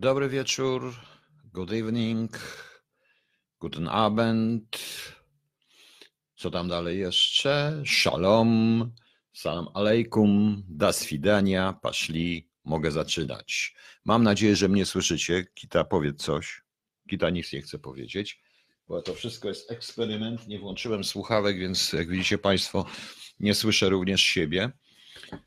Dobry wieczór, good evening, guten Abend. Co tam dalej jeszcze? Shalom, salam alaikum, das widania, paszli, mogę zaczynać. Mam nadzieję, że mnie słyszycie. Kita, powiedz coś. Kita nic nie chce powiedzieć, bo to wszystko jest eksperyment. Nie włączyłem słuchawek, więc jak widzicie Państwo, nie słyszę również siebie.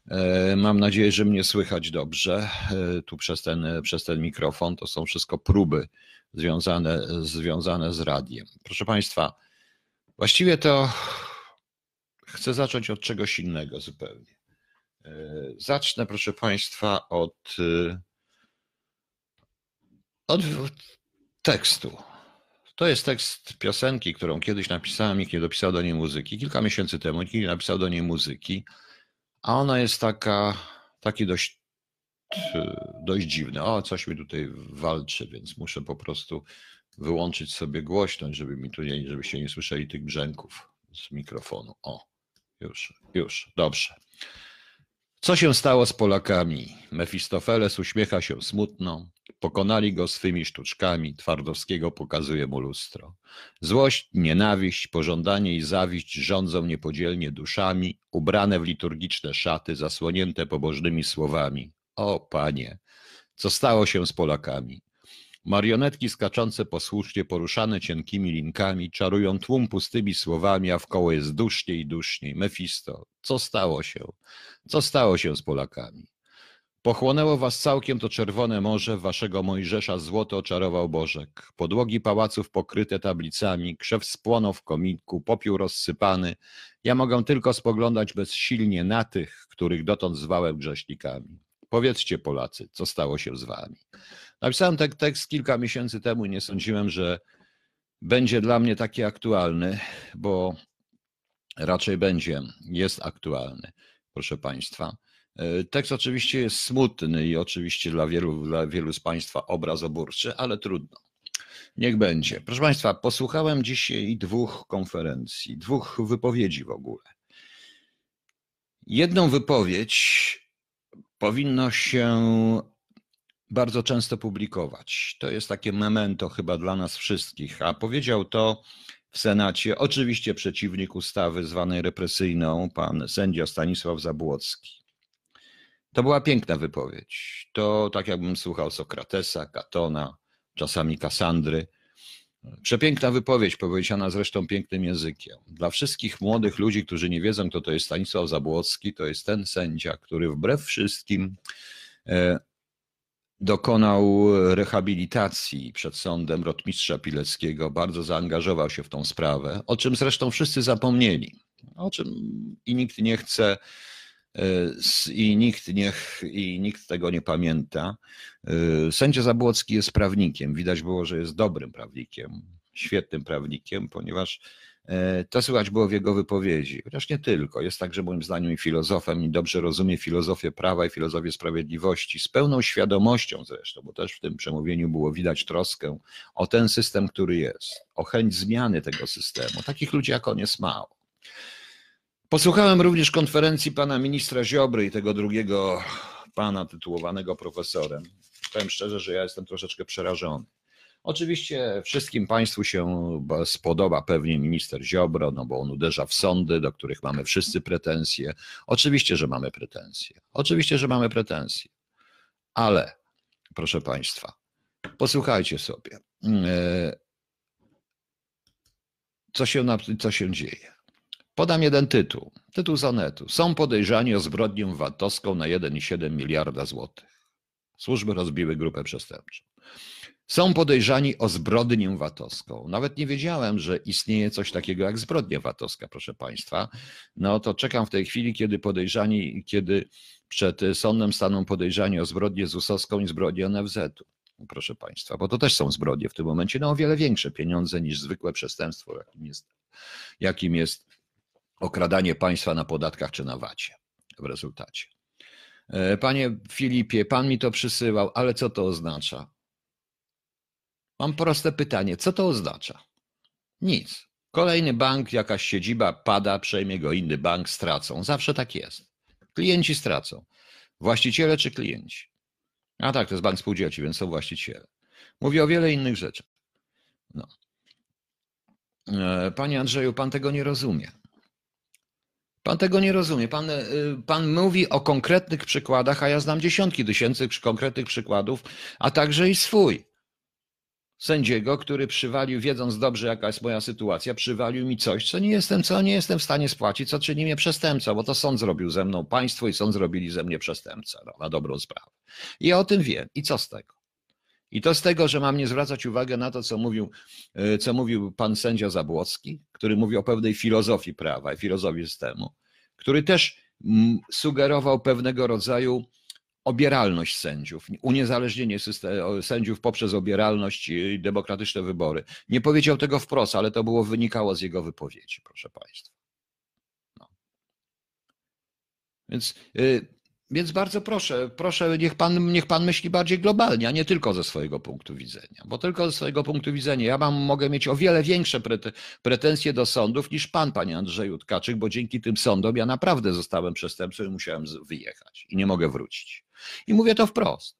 E, Mam nadzieję, że mnie słychać dobrze e, tu przez ten, przez ten mikrofon. To są wszystko próby związane, związane z radiem. Proszę Państwa, właściwie to chcę zacząć od czegoś innego zupełnie. E, Zacznę, proszę Państwa, od, od tekstu. To jest tekst piosenki, którą kiedyś napisałem, nikt nie dopisał do niej muzyki. Kilka miesięcy temu nikt nie napisał do niej muzyki. A ona jest taka, taki dość, dość dziwny. O, coś mi tutaj walczy, więc muszę po prostu wyłączyć sobie głośność, żeby mi tu nie, żebyście nie słyszeli tych brzęków z mikrofonu. O, już, już, dobrze. Co się stało z Polakami? Mefistofeles uśmiecha się smutno. Pokonali go swymi sztuczkami. Twardowskiego pokazuje mu lustro. Złość, nienawiść, pożądanie i zawiść rządzą niepodzielnie duszami, ubrane w liturgiczne szaty, zasłonięte pobożnymi słowami. O, panie, co stało się z Polakami? Marionetki skaczące posłusznie, poruszane cienkimi linkami, czarują tłum pustymi słowami, a wkoło jest duszniej i duszniej. Mefisto, co stało się? Co stało się z Polakami? Pochłonęło was całkiem to czerwone morze, waszego Mojżesza złoto oczarował Bożek. Podłogi pałaców pokryte tablicami, krzew spłonął w kominku, popiół rozsypany. Ja mogę tylko spoglądać bezsilnie na tych, których dotąd zwałem grzesznikami. Powiedzcie Polacy, co stało się z wami? Napisałem ten tekst kilka miesięcy temu i nie sądziłem, że będzie dla mnie taki aktualny, bo raczej będzie, jest aktualny, proszę Państwa. Tekst oczywiście jest smutny i oczywiście dla wielu, dla wielu z Państwa obrazoburczy, ale trudno. Niech będzie. Proszę Państwa, posłuchałem dzisiaj dwóch konferencji, dwóch wypowiedzi w ogóle. Jedną wypowiedź powinno się bardzo często publikować. To jest takie memento chyba dla nas wszystkich, a powiedział to w Senacie oczywiście przeciwnik ustawy zwanej represyjną, pan sędzia Stanisław Zabłocki. To była piękna wypowiedź. To tak jakbym słuchał Sokratesa, Katona, czasami Kasandry. Przepiękna wypowiedź, powiedziana zresztą pięknym językiem. Dla wszystkich młodych ludzi, którzy nie wiedzą, kto to jest Stanisław Zabłocki, to jest ten sędzia, który wbrew wszystkim e, dokonał rehabilitacji przed sądem rotmistrza Pileckiego, bardzo zaangażował się w tą sprawę, o czym zresztą wszyscy zapomnieli, o czym i nikt nie chce i nikt, niech, i nikt tego nie pamięta. Sędzia Zabłocki jest prawnikiem. Widać było, że jest dobrym prawnikiem, świetnym prawnikiem, ponieważ to słychać było w jego wypowiedzi. Chociaż nie tylko. Jest także moim zdaniem i filozofem i dobrze rozumie filozofię prawa i filozofię sprawiedliwości, z pełną świadomością zresztą, bo też w tym przemówieniu było widać troskę o ten system, który jest, o chęć zmiany tego systemu. Takich ludzi jak on jest mało. Posłuchałem również konferencji pana ministra Ziobry i tego drugiego pana tytułowanego profesorem. Powiem szczerze, że ja jestem troszeczkę przerażony. Oczywiście wszystkim Państwu się spodoba pewnie minister Ziobro, no bo on uderza w sądy, do których mamy wszyscy pretensje. Oczywiście, że mamy pretensje. Oczywiście, że mamy pretensje. Ale, proszę Państwa, posłuchajcie sobie, e, co się, co się dzieje. Podam jeden tytuł. Tytuł sonetu. Są podejrzani o zbrodnię VAT-owską na 1,7 miliarda złotych. Służby rozbiły grupę przestępczą. są podejrzani o zbrodnię VAT-owską. Nawet nie wiedziałem, że istnieje coś takiego jak zbrodnia VAT-owska, proszę Państwa. No to czekam w tej chwili, kiedy podejrzani, kiedy przed sądem staną podejrzani o zbrodnię ZUS-owską i zbrodnię NFZ-u. Proszę Państwa, bo to też są zbrodnie w tym momencie no, o wiele większe pieniądze niż zwykłe przestępstwo, jakim jest, jakim jest okradanie państwa na podatkach czy na VAT-ie w rezultacie. E, panie Filipie, pan mi to przysyłał, ale co to oznacza? Mam proste pytanie, co to oznacza? Nic. Kolejny bank, jakaś siedziba pada, przejmie go inny bank, stracą. Zawsze tak jest. Klienci stracą. Właściciele czy klienci? A tak, to jest bank spółdzielczy, więc są właściciele. Mówię o wiele innych rzeczach. No. E, panie Andrzeju, pan tego nie rozumie. Pan tego nie rozumie. Pan, y, pan mówi o konkretnych przykładach, a ja znam dziesiątki tysięcy konkretnych przykładów, a także i swój. Sędziego, który przywalił, wiedząc dobrze, jaka jest moja sytuacja, przywalił mi coś, co nie jestem, co nie jestem w stanie spłacić, co czyni mnie przestępcą, bo to sąd zrobił ze mną państwo i sąd zrobili ze mnie przestępcę, no, na dobrą sprawę. I ja o tym wiem. I co z tego? I to z tego, że mam nie zwracać uwagi na to, co mówił, e, co mówił pan sędzia Zabłocki, który mówi o pewnej filozofii prawa i filozofii systemu, który też mm, sugerował pewnego rodzaju obieralność sędziów, uniezależnienie sędziów poprzez obieralność i demokratyczne wybory. Nie powiedział tego wprost, ale to było wynikało z jego wypowiedzi, proszę Państwa. No. Więc y, więc bardzo proszę, proszę, niech pan, niech pan myśli bardziej globalnie, a nie tylko ze swojego punktu widzenia. Bo tylko ze swojego punktu widzenia ja mam, mogę mieć o wiele większe pretensje do sądów niż pan, panie Andrzeju Tkaczyk, bo dzięki tym sądom ja naprawdę zostałem przestępcą i musiałem wyjechać i nie mogę wrócić. I mówię to wprost.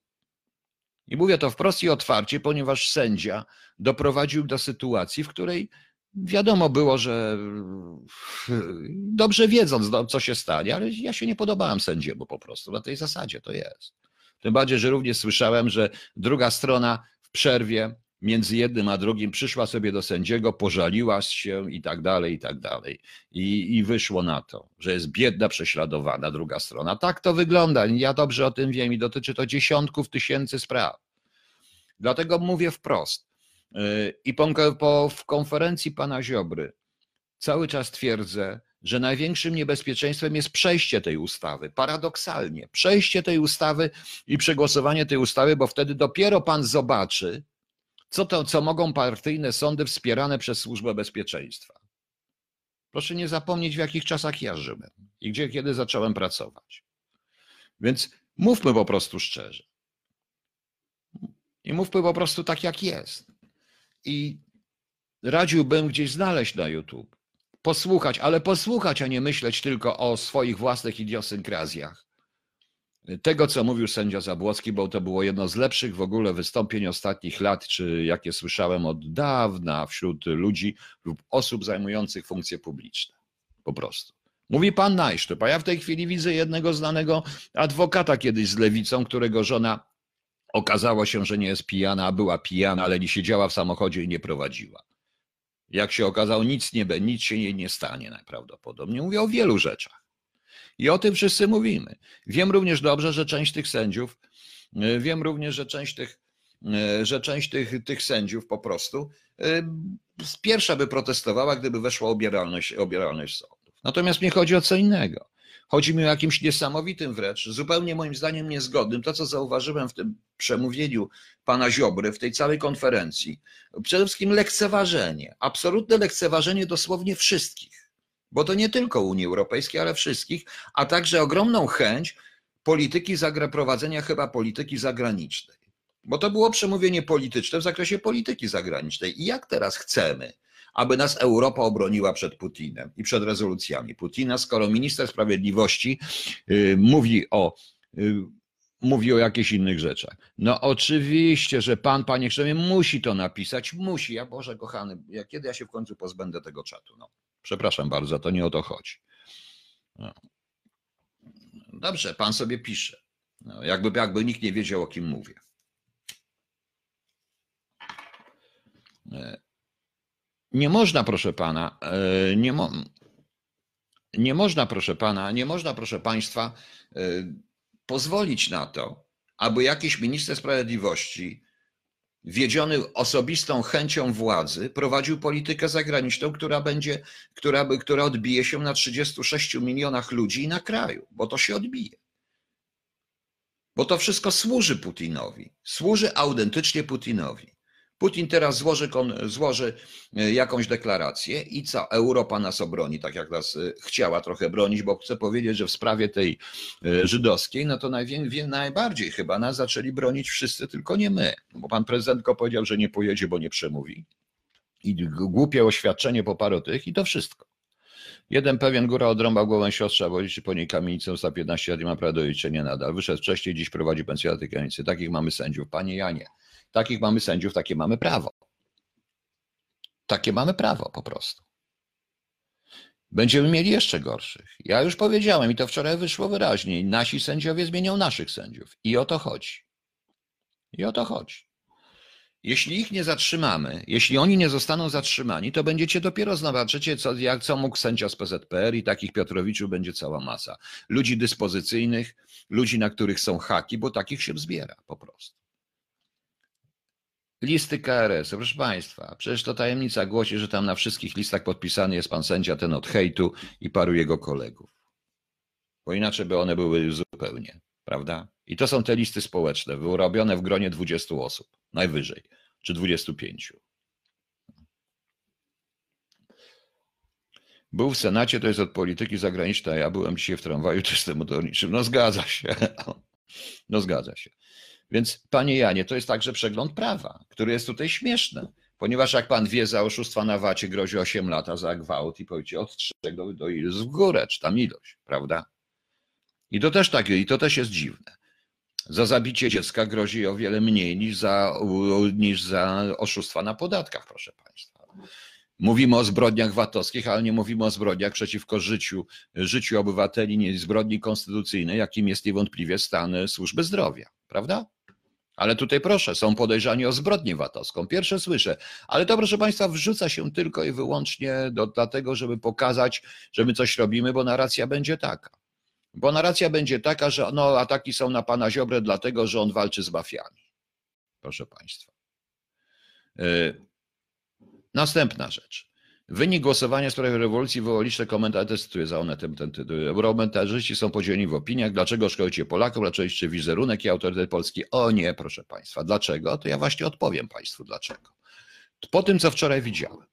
I mówię to wprost i otwarcie, ponieważ sędzia doprowadził do sytuacji, w której Wiadomo było, że dobrze wiedząc, no, co się stanie, ale ja się nie podobałem sędziemu po prostu. Na tej zasadzie to jest. Tym bardziej, że również słyszałem, że druga strona w przerwie między jednym a drugim przyszła sobie do sędziego, pożaliła się i tak dalej, i tak dalej. I, I wyszło na to, że jest biedna, prześladowana druga strona. Tak to wygląda. Ja dobrze o tym wiem i dotyczy to dziesiątków tysięcy spraw. Dlatego mówię wprost i po, po, w konferencji pana Ziobry cały czas twierdzę, że największym niebezpieczeństwem jest przejście tej ustawy. Paradoksalnie, przejście tej ustawy i przegłosowanie tej ustawy, bo wtedy dopiero pan zobaczy, co to, co mogą partyjne sądy wspierane przez Służbę Bezpieczeństwa. Proszę nie zapomnieć, w jakich czasach ja żyłem i gdzie, kiedy zacząłem pracować. Więc mówmy po prostu szczerze. I mówmy po prostu tak, jak jest. I radziłbym gdzieś znaleźć na YouTube, posłuchać, ale posłuchać, a nie myśleć tylko o swoich własnych idiosynkrazjach. Tego, co mówił sędzia Zabłocki, bo to było jedno z lepszych w ogóle wystąpień ostatnich lat, czy jakie słyszałem od dawna wśród ludzi lub osób zajmujących funkcje publiczne. Po prostu. Mówi pan Najsztyp, a ja w tej chwili widzę jednego znanego adwokata kiedyś z lewicą, którego żona Okazało się, że nie jest pijana, a była pijana, ale nie siedziała w samochodzie i nie prowadziła. Jak się okazało, nic, nie, nic się jej nie stanie najprawdopodobniej. Mówię o wielu rzeczach. I o tym wszyscy mówimy. Wiem również dobrze, że część tych sędziów, e, wiem również, że część tych, e, że część tych, tych sędziów po prostu e, pierwsza by protestowała, gdyby weszła obieralność, obieralność sądów. Natomiast mnie chodzi o co innego. Chodzi mi o jakimś niesamowitym wręcz, zupełnie moim zdaniem niezgodnym, to co zauważyłem w tym przemówieniu pana Ziobry, w tej całej konferencji. Przede wszystkim lekceważenie, absolutne lekceważenie dosłownie wszystkich, bo to nie tylko Unii Europejskiej, ale wszystkich, a także ogromną chęć polityki, prowadzenia chyba polityki zagranicznej. Bo to było przemówienie polityczne w zakresie polityki zagranicznej. I jak teraz chcemy, aby nas Europa obroniła przed Putinem i przed rezolucjami Putina, skoro minister sprawiedliwości y, mówi o y, mówi o jakichś innych rzeczach. No oczywiście, że pan, panie Krzemie, musi to napisać, musi. Ja Boże kochany, ja, kiedy ja się w końcu pozbędę tego czatu? No, przepraszam bardzo, to nie o to chodzi. No. Dobrze, pan sobie pisze. No, jakby, jakby nikt nie wiedział, o kim mówię. Nie można, proszę pana, e, nie, mo nie można, proszę pana, nie można, proszę państwa, e, pozwolić na to, aby jakiś minister sprawiedliwości wiedziony osobistą chęcią władzy, prowadził politykę zagraniczną, która będzie, która, która odbije się na 36 milionach ludzi na kraju, bo to się odbije. Bo to wszystko służy Putinowi, służy autentycznie Putinowi. Putin teraz złoży, złoży e, jakąś deklarację i co? Europa nas obroni, tak jak nas e, chciała trochę bronić, bo chcę powiedzieć, że w sprawie tej e, żydowskiej, no to najbardziej chyba nas zaczęli bronić wszyscy, tylko nie my. Bo pan prezydent powiedział, że nie pojedzie, bo nie przemówi. I głupie oświadczenie po paru tych i to wszystko. Jeden pewien góra odrąbał głowę siostrza, bo liczy po niej kamienicę za 15 lat i ma prawo do liczenia nadal. Wyszedł wcześniej, dziś prowadzi pensjonaty kamienicy. Takich mamy sędziów. Panie Janie, Takich mamy sędziów, takie mamy prawo. Takie mamy prawo po prostu. Będziemy mieli jeszcze gorszych. Ja już powiedziałem i to wczoraj wyszło wyraźnie. Nasi sędziowie zmienią naszych sędziów. I o to chodzi. I o to chodzi. Jeśli ich nie zatrzymamy, jeśli oni nie zostaną zatrzymani, to będziecie dopiero zobaczycie, co, jak, co mógł sędzia z PZPR i takich Piotrowiczów będzie cała masa. Ludzi dyspozycyjnych, ludzi, na których są haki, bo takich się zbiera po prostu. Listy KRS, proszę Państwa, przecież to tajemnica głosi, że tam na wszystkich listach podpisany jest pan sędzia ten od hejtu i paru jego kolegów. Bo inaczej by one były zupełnie, prawda? I to są te listy społeczne, wyrobione w gronie 20 osób, najwyżej, czy 25. Był w Senacie, to jest od polityki zagranicznej, a ja byłem dzisiaj w tramwaju czystym motorniczym. No zgadza się. No zgadza się. Więc panie Janie, to jest także przegląd prawa, który jest tutaj śmieszny. Ponieważ jak pan wie, za oszustwa na wacie grozi 8 lat, za gwałt i powiecie od 3 do, do w górę, czy tam ilość, prawda? I to też takie, i to też jest dziwne. Za zabicie dziecka grozi o wiele mniej niż za, niż za oszustwa na podatkach, proszę państwa. Mówimy o zbrodniach VAT-owskich, ale nie mówimy o zbrodniach przeciwko życiu, życiu obywateli, nie zbrodni konstytucyjnej, jakim jest niewątpliwie stan służby zdrowia, prawda? Ale tutaj proszę, są podejrzani o zbrodnię VAT-owską. Pierwsze słyszę, ale to proszę Państwa wrzuca się tylko i wyłącznie do, dlatego, żeby pokazać, że my coś robimy, bo narracja będzie taka. Bo narracja będzie taka, że no, ataki są na pana Ziobrę dlatego, że on walczy z mafiami. Proszę Państwa. Yy. Następna rzecz. Wynik głosowania w sprawie rewolucji wywołał liczne komentarze, cytuję za one ten, ten tytuł. Euromentarzyści są podzieleni w opiniach, dlaczego szkodzicie Polaków, dlaczego jeszcze wizerunek i autorytet Polski. O nie, proszę Państwa, dlaczego? To ja właśnie odpowiem Państwu dlaczego. Po tym, co wczoraj widziałem,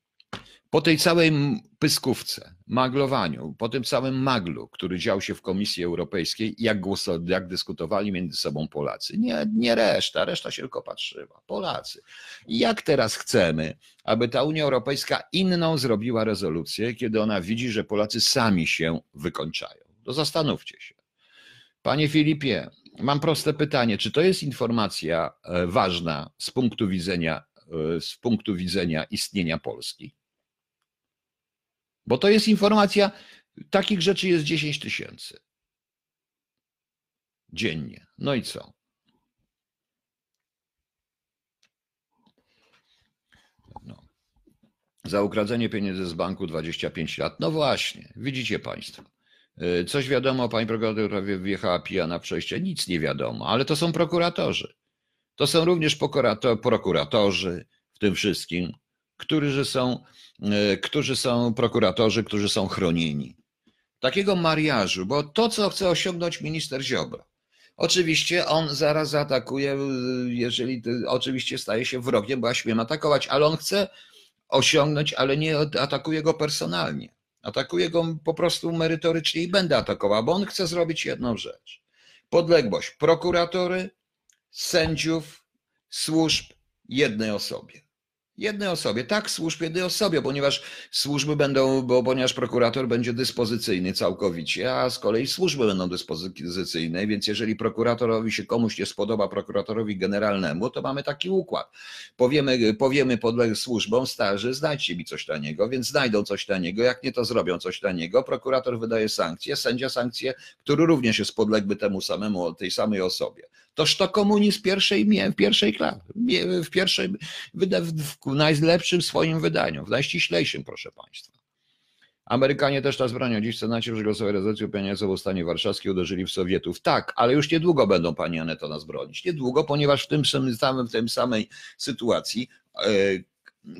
po tej całej pyskówce, maglowaniu, po tym całym maglu, który dział się w Komisji Europejskiej, jak, głoso, jak dyskutowali między sobą Polacy, nie, nie reszta, reszta się tylko patrzyła, Polacy. Jak teraz chcemy, aby ta Unia Europejska inną zrobiła rezolucję, kiedy ona widzi, że Polacy sami się wykończają? To zastanówcie się. Panie Filipie, mam proste pytanie, czy to jest informacja e, ważna z punktu widzenia, e, z punktu widzenia istnienia Polski? Bo to jest informacja, takich rzeczy jest 10 tysięcy dziennie. No i co? No. Za ukradzenie pieniędzy z banku 25 lat. No właśnie, widzicie Państwo. Y, coś wiadomo, pani prokurator wjechała pijana w przejście, nic nie wiadomo, ale to są prokuratorzy. To są również prokuratorzy w tym wszystkim, którzy są E, którzy są prokuratorzy, którzy są chronieni. Takiego mariażu, bo to, co chce osiągnąć minister Ziobro, oczywiście on zaraz zaatakuje, jeżeli oczywiście staje się wrogiem, bo ja śmiem atakować, ale on chce osiągnąć, ale nie atakuje go personalnie. Atakuje go po prostu merytorycznie i będę atakował, bo on chce zrobić jedną rzecz. Podległość prokuratory, sędziów, służb jednej osobie jednej osobie. Tak, służb jednej osobie, ponieważ służby będą, bo ponieważ prokurator będzie dyspozycyjny całkowicie, a z kolei służby będą dyspozycyjne, więc jeżeli prokuratorowi się komuś nie spodoba, prokuratorowi generalnemu, to mamy taki układ. Powiemy, powiemy podległym służbom, starzy, znajdźcie mi coś taniego, więc znajdą coś taniego, jak nie to zrobią coś taniego, prokurator wydaje sankcje, sędzia sankcje, który również jest podległy temu samemu, tej samej osobie. Toż to komunizm pierwszej, w pierwszej klasie, w pierwszej, w najlepszym swoim wydaniu, w najściślejszym, proszę Państwa. Amerykanie też nas bronią. Dziś w Senacie przegłosowali rezolucję upierającą o stanie warszawskim, uderzyli w Sowietów. Tak, ale już niedługo będą, pani Aneto, nas bronić. Niedługo, ponieważ w tym samym, w tym samej sytuacji e,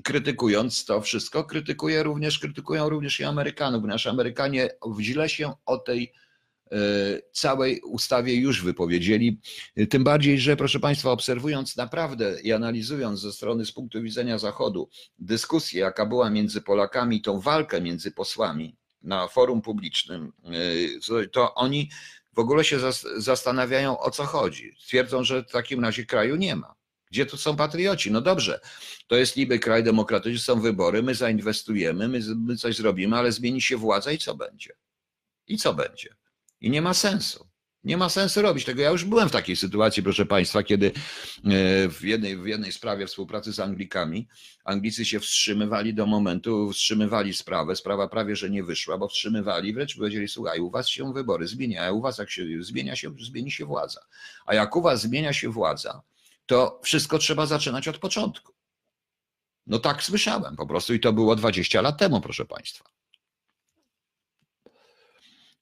krytykując to wszystko, krytykuje również, krytykują również i Amerykanów, ponieważ Amerykanie źle się o tej całej ustawie już wypowiedzieli. Tym bardziej, że proszę Państwa, obserwując naprawdę i analizując ze strony z punktu widzenia Zachodu dyskusję, jaka była między Polakami, tą walkę między posłami na forum publicznym, e, to oni w ogóle się zastanawiają o co chodzi. Twierdzą, że w takim razie kraju nie ma. Gdzie tu są patrioci? No dobrze, to jest niby kraj demokratyczny, są wybory, my zainwestujemy, my, my coś zrobimy, ale zmieni się władza i co będzie? I co będzie? I nie ma sensu. Nie ma sensu robić tego. Ja już byłem w takiej sytuacji, proszę Państwa, kiedy e, w jednej, w jednej sprawie współpracy z Anglikami Anglicy się wstrzymywali do momentu, wstrzymywali sprawę, sprawa prawie, że nie wyszła, bo wstrzymywali, wręcz powiedzieli, słuchaj, u Was się wybory zmieniają, u Was jak się zmienia się, zmieni się władza. A jak u Was zmienia się władza, to wszystko trzeba zaczynać od początku. No tak słyszałem po prostu i to było 20 lat temu, proszę Państwa.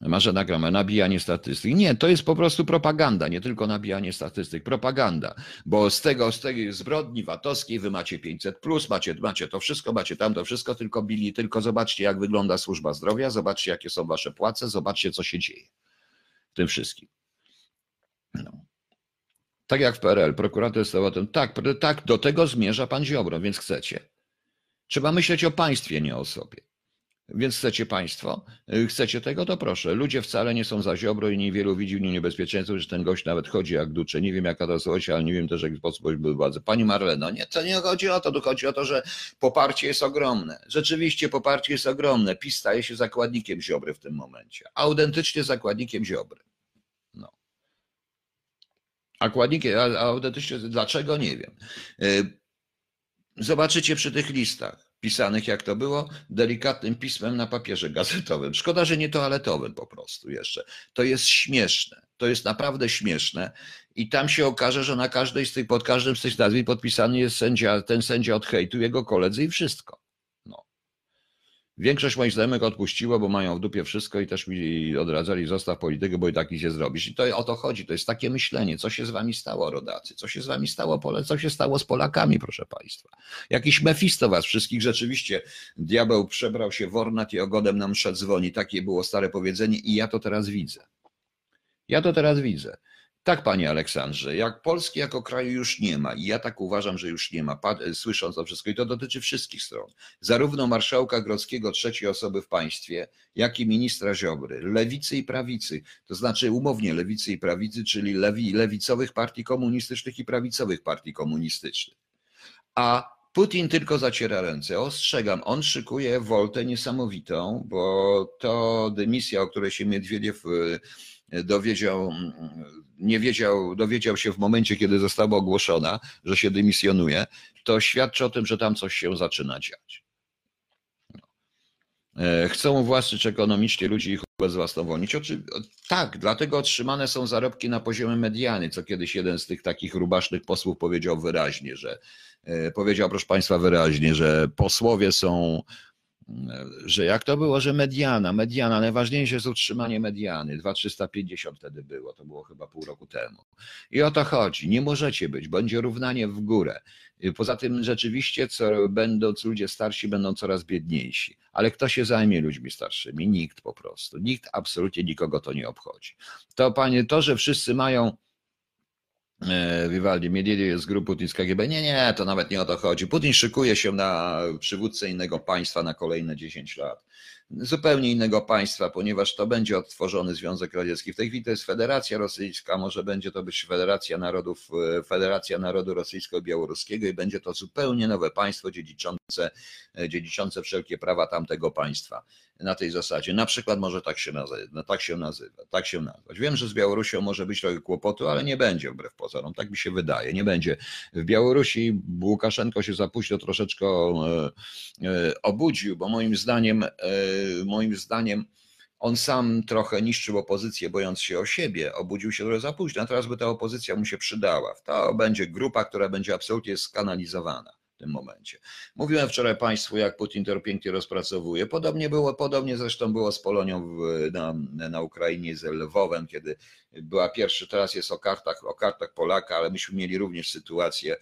Marzena Grama, nabijanie statystyk. Nie, to jest po prostu propaganda, nie tylko nabijanie statystyk, propaganda, bo z tego, z tej zbrodni VAT-owskiej wy macie 500, plus, macie, macie to wszystko, macie tam to wszystko, tylko bili, tylko zobaczcie, jak wygląda służba zdrowia, zobaczcie, jakie są wasze płace, zobaczcie, co się dzieje w tym wszystkim. No. Tak jak w PRL, prokurator jest tym, tak, tak, do tego zmierza pan Ziobro, więc chcecie. Trzeba myśleć o państwie, nie o sobie. Więc chcecie Państwo, y, chcecie tego, to proszę. Ludzie wcale nie są za ziobro i niewielu widzi w nim niebezpieczeństwo, że ten gość nawet chodzi jak ducze. Nie wiem jaka to sytuacja, ale nie wiem też jak sposób był władzy. Pani Marleno, nie, to nie chodzi o to, tu chodzi o to, że poparcie jest ogromne. Rzeczywiście poparcie jest ogromne. PiS staje się zakładnikiem Ziobry w tym momencie. Autentycznie zakładnikiem Ziobry. No. Akładnikiem, autentycznie, dlaczego nie wiem. Y, zobaczycie przy tych listach pisanych, jak to było, delikatnym pismem na papierze gazetowym. Szkoda, że nie toaletowym po prostu jeszcze. To jest śmieszne. To jest naprawdę śmieszne. I tam się okaże, że na każdej z tych, pod każdym z tych nazwisk podpisany jest sędzia, ten sędzia od hejtu, jego koledzy i wszystko. Większość moich znajomych odpuściło, bo mają w dupie wszystko i też mi odradzali, zostaw politykę, bo i tak się zrobisz. I to o to chodzi, to jest takie myślenie, co się z wami stało, rodacy, co się z wami stało, Pole, co się stało z Polakami, proszę państwa. Jakiś Mefisto was wszystkich, rzeczywiście diabeł przebrał się w ornat i ogodem nam szedł dzwoni, takie było stare powiedzenie i ja to teraz widzę. Ja to teraz widzę. Tak, panie Aleksandrze, jak Polski jako kraju już nie ma, i ja tak uważam, że już nie ma, słysząc to wszystko, i to dotyczy wszystkich stron, zarówno marszałka Grodzkiego, trzeciej osoby w państwie, jak i ministra Ziobry, lewicy i prawicy, to znaczy umownie lewicy i prawicy, czyli lewi, lewicowych partii komunistycznych i prawicowych partii komunistycznych. A Putin tylko zaciera ręce. Ostrzegam, on szykuje woltę niesamowitą, bo to dymisja, o której się Miedwiediew dowiedział, nie wiedział, dowiedział się w momencie, kiedy została ogłoszona, że się dymisjonuje, to świadczy o tym, że tam coś się zaczyna dziać. No. E, chcą uwłaszczyć ekonomicznie ludzi ich ubezwłasnowolnić. Tak, dlatego otrzymane są zarobki na poziomie mediany, co kiedyś jeden z tych takich rubasznych posłów powiedział wyraźnie, że e, powiedział, proszę Państwa, wyraźnie, że posłowie są że jak to było, że mediana, mediana, najważniejsze jest utrzymanie mediany, 2350 wtedy było, to było chyba pół roku temu. I o to chodzi, nie możecie być, będzie równanie w górę. Poza tym rzeczywiście co, będąc ludzie starsi będą coraz biedniejsi. Ale kto się zajmie ludźmi starszymi? Nikt po prostu. Nikt, absolutnie nikogo to nie obchodzi. To panie, to, że wszyscy mają Vivaldi, Medvedev jest z grupy Putin z. Nie, nie, to nawet nie o to chodzi. Putin szykuje się na przywódcę innego państwa na kolejne 10 lat zupełnie innego państwa, ponieważ to będzie odtworzony Związek Radziecki. W tej chwili to jest Federacja Rosyjska, może będzie to być Federacja Narodów, e, Federacja Narodu Rosyjsko-Białoruskiego i będzie to zupełnie nowe państwo dziedziczące, e, dziedziczące wszelkie prawa tamtego państwa na tej zasadzie. Na przykład może tak się, nazywa, no tak się nazywa, tak się nazwać. Wiem, że z Białorusią może być trochę kłopotu, ale nie będzie wbrew pozorom, tak mi się wydaje, nie będzie. W Białorusi Łukaszenko się za późno troszeczkę e, obudził, bo moim zdaniem moim zdaniem on sam trochę niszczył opozycję, bojąc się o siebie, obudził się trochę za późno, a teraz by ta opozycja mu się przydała. To będzie grupa, która będzie absolutnie skanalizowana. W tym momencie. Mówiłem wczoraj Państwu, jak Putin to pięknie rozpracowuje. Podobnie było, podobnie zresztą było z Polonią w, na, na Ukrainie, z Lwowem, kiedy była pierwszy, teraz jest o kartach, o kartach Polaka, ale myśmy mieli również sytuację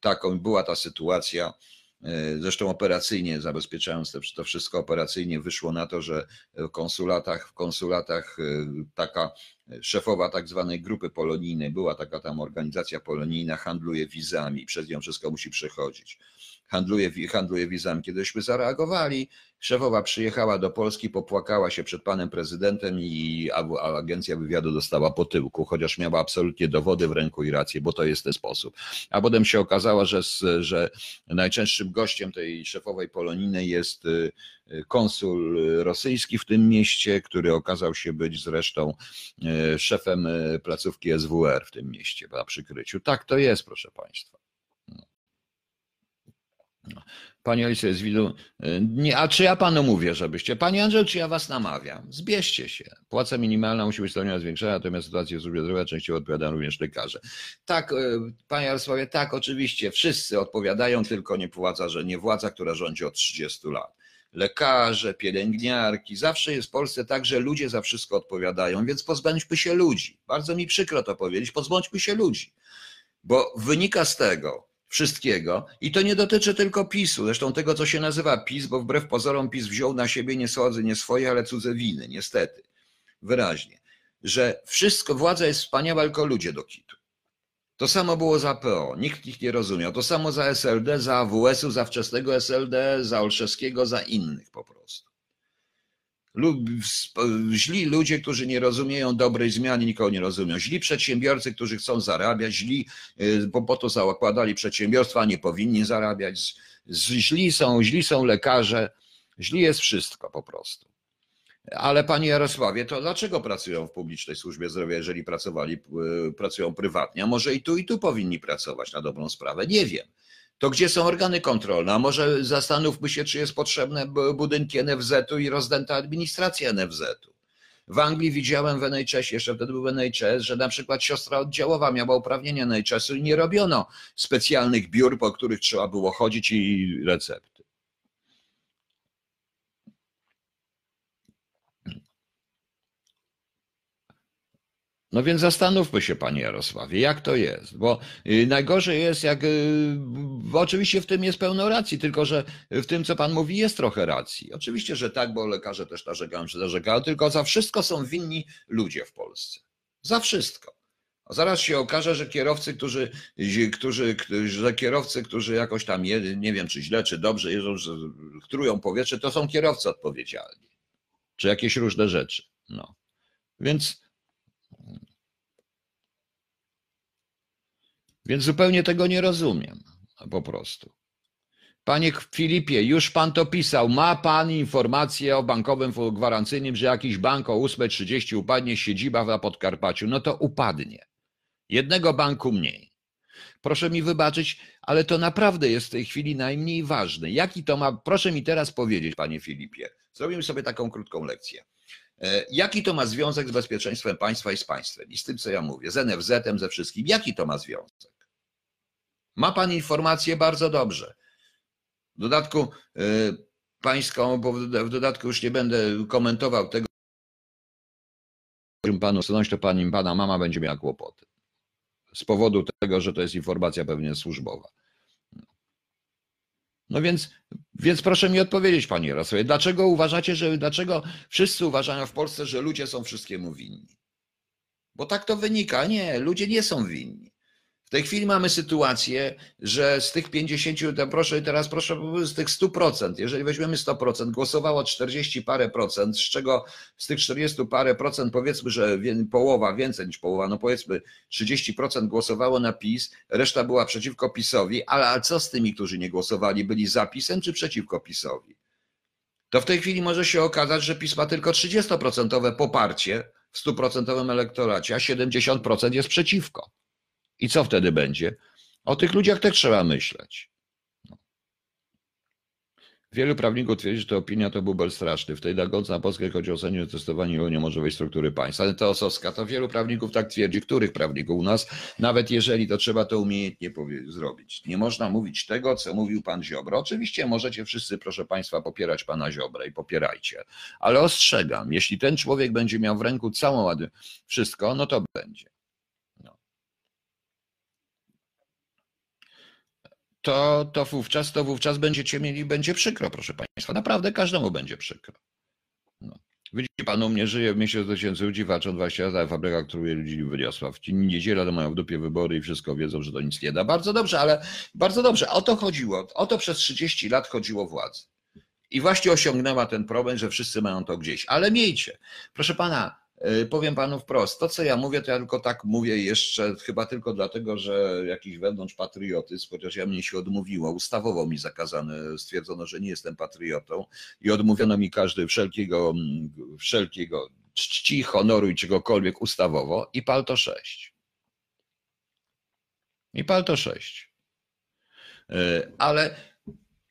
taką, była ta sytuacja, e, Zresztą operacyjnie, zabezpieczając to, to wszystko operacyjnie, wyszło na to, że w konsulatach, w konsulatach e, taka szefowa tak zwanej grupy polonijnej, była taka tam organizacja polonijna, handluje wizami, przez nią wszystko musi przechodzić. Handluje, handluje wizami. Kiedyśmy zareagowali, szefowa przyjechała do Polski, popłakała się przed panem prezydentem i agencja wywiadu dostała po tyłku, chociaż miała absolutnie dowody w ręku i rację, bo to jest ten sposób. A potem się okazało, że, że najczęstszym gościem tej szefowej polonijnej jest y, konsul rosyjski w tym mieście, który okazał się być zresztą e, szefem e, placówki SWR w tym mieście na przykryciu. Tak to jest, proszę Państwa. Panie Alicja z widu, e, a czy ja panu mówię, żebyście, panie Andrzej, czy ja was namawiam? Zbierzcie się. Płaca minimalna musi być stopniowo zwiększona, natomiast sytuację w służbie zdrowia częściowo odpowiadają również lekarze. Tak, panie Jarosławie, tak, oczywiście, wszyscy odpowiadają, tylko nie władza, że nie władza, która rządzi od 30 lat lekarze, pielęgniarki. Zawsze jest w Polsce tak, że ludzie za wszystko odpowiadają, więc pozbądźmy się ludzi. Bardzo mi przykro to powiedzieć, pozbądźmy się ludzi. Bo wynika z tego wszystkiego, i to nie dotyczy tylko PiSu, zresztą tego, co się nazywa PiS, bo wbrew pozorom PiS wziął na siebie nie słodzy, nie swoje, ale cudze winy, niestety. Wyraźnie. Że wszystko, władza jest wspaniała, tylko ludzie do kitu. To samo było za PO, nikt ich nie rozumiał. To samo za SLD, za AWS-u, za wczesnego SLD, za Olszewskiego, za innych po prostu. Źli ludzie, którzy nie rozumieją dobrej zmiany, nikogo nie rozumią. Źli przedsiębiorcy, którzy chcą zarabiać, źli, y, bo po to zakładali przedsiębiorstwa, nie powinni zarabiać. Źli są, źli są lekarze, źli jest wszystko po prostu. Ale panie Jarosławie, to dlaczego pracują w publicznej służbie zdrowia, jeżeli pracowali, e, pracują prywatnie? A może i tu, i tu powinni pracować na dobrą sprawę? Nie wiem. To gdzie są organy kontrolne? A może zastanówmy się, czy jest potrzebne budynki NFZ-u i rozdęta administracja NFZ-u. W Anglii widziałem w NHS, jeszcze wtedy był NHS, że na przykład siostra oddziałowa miała uprawnienia NHS-u i nie robiono specjalnych biur, po których trzeba było chodzić i recepty. No więc zastanówmy się, panie Jarosławie, jak to jest, bo y, najgorzej jest, jak y, oczywiście w tym jest pełno racji, tylko że w tym, co pan mówi, jest trochę racji. Oczywiście, że tak, bo lekarze też narzekają, czy narzekają, tylko za wszystko są winni ludzie w Polsce. Za wszystko. A zaraz się okaże, że kierowcy, którzy, którzy, że kierowcy, którzy jakoś tam, nie wiem, czy źle, czy dobrze jeżdżą, że trują powietrze, to są kierowcy odpowiedzialni. Czy jakieś różne rzeczy. No. Więc Więc zupełnie tego nie rozumiem. Po prostu. Panie Filipie, już pan to pisał. Ma pan informację o bankowym gwarancyjnym, że jakiś bank o 8.30 upadnie, siedziba na Podkarpaciu. No to upadnie. Jednego banku mniej. Proszę mi wybaczyć, ale to naprawdę jest w tej chwili najmniej ważne. Jaki to ma, proszę mi teraz powiedzieć, panie Filipie. Zrobimy sobie taką krótką lekcję. E, jaki to ma związek z bezpieczeństwem państwa i z państwem? I z tym, co ja mówię, z NFZ-em, ze wszystkim. Jaki to ma związek? Ma pan informację bardzo dobrze. W dodatku e, pańską, bo w dodatku już nie będę komentował tego, panu stanąć, to pani, pana mama będzie miała kłopoty. Z powodu tego, że to jest informacja pewnie służbowa. No więc, więc proszę mi odpowiedzieć, panie Jarosławie, dlaczego uważacie, że dlaczego wszyscy uważają w Polsce, że ludzie są wszystkiemu winni? Bo tak to wynika. Nie, ludzie nie są winni. W tej chwili mamy sytuację, że z tych 50, proszę teraz proszę, z tych 100%, jeżeli weźmiemy 100%, głosowało 40 parę procent, z czego z tych 40 parę procent powiedzmy, że połowa, więcej niż połowa, no powiedzmy 30% głosowało na PiS, reszta była przeciwko PiSowi, ale, ale co z tymi, którzy nie głosowali, byli za PiSem czy przeciwko PiSowi? To w tej chwili może się okazać, że PiS ma tylko 30% poparcie w 100% elektoracie, a 70% jest przeciwko. I co wtedy będzie? O tych ludziach też trzeba myśleć. Wielu prawników twierdzi, że ta opinia to bubel straszny. W tej nagodze na Polskę chodzi o że testowanie wejść w struktury państwa. Ale to Osowska, to wielu prawników tak twierdzi. Których prawników u nas? Nawet jeżeli to trzeba to umiejętnie zrobić. Nie można mówić tego, co mówił pan Ziobro. Oczywiście możecie wszyscy, proszę państwa, popierać pana Ziobra i popierajcie. Ale ostrzegam, jeśli ten człowiek będzie miał w ręku całą wszystko, no to będzie. To, to wówczas, to wówczas będziecie mieli, będzie przykro, proszę Państwa. Naprawdę każdemu będzie przykro. No. Widzicie, pan u mnie żyje w mieście 100 tysięcy ludzi, walczą 20 lat, a fabryka, któruje ludzi wyniosła. W niedzielę to mają w dupie wybory i wszystko wiedzą, że to nic nie da. Bardzo dobrze, ale bardzo dobrze. O to chodziło. O to przez 30 lat chodziło władzy. I właśnie osiągnęła ten problem, że wszyscy mają to gdzieś. Ale miejcie. Proszę pana, powiem panu wprost, to co ja mówię, to ja tylko tak mówię jeszcze, chyba tylko dlatego, że jakiś wewnątrz patriotyzm, chociaż ja mnie się odmówiło, ustawowo mi zakazane, stwierdzono, że nie jestem patriotą i odmówiono mi każdy wszelkiego, wszelkiego czci, honoru i czegokolwiek ustawowo i pal to 6. I pal to 6. Y, ale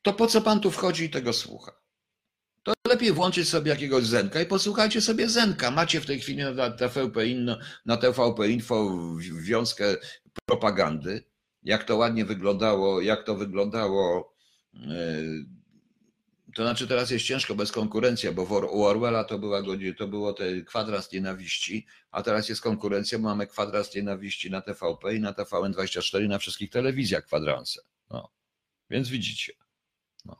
to po co pan tu wchodzi i tego słucha? To lepiej włączyć sobie jakiegoś Zenka i posłuchajcie sobie Zenka. Macie w tej chwili na TVP, Info, na TVP Info wiązkę propagandy, jak to ładnie wyglądało, jak to wyglądało. E, to znaczy teraz jest ciężko bez konkurencji, bo u Orwella to, była, to było te kwadrans nienawiści, a teraz jest konkurencja, mamy kwadrans nienawiści na TVP i na TVN24 na wszystkich telewizjach kwadranse. No. Więc widzicie. Yy,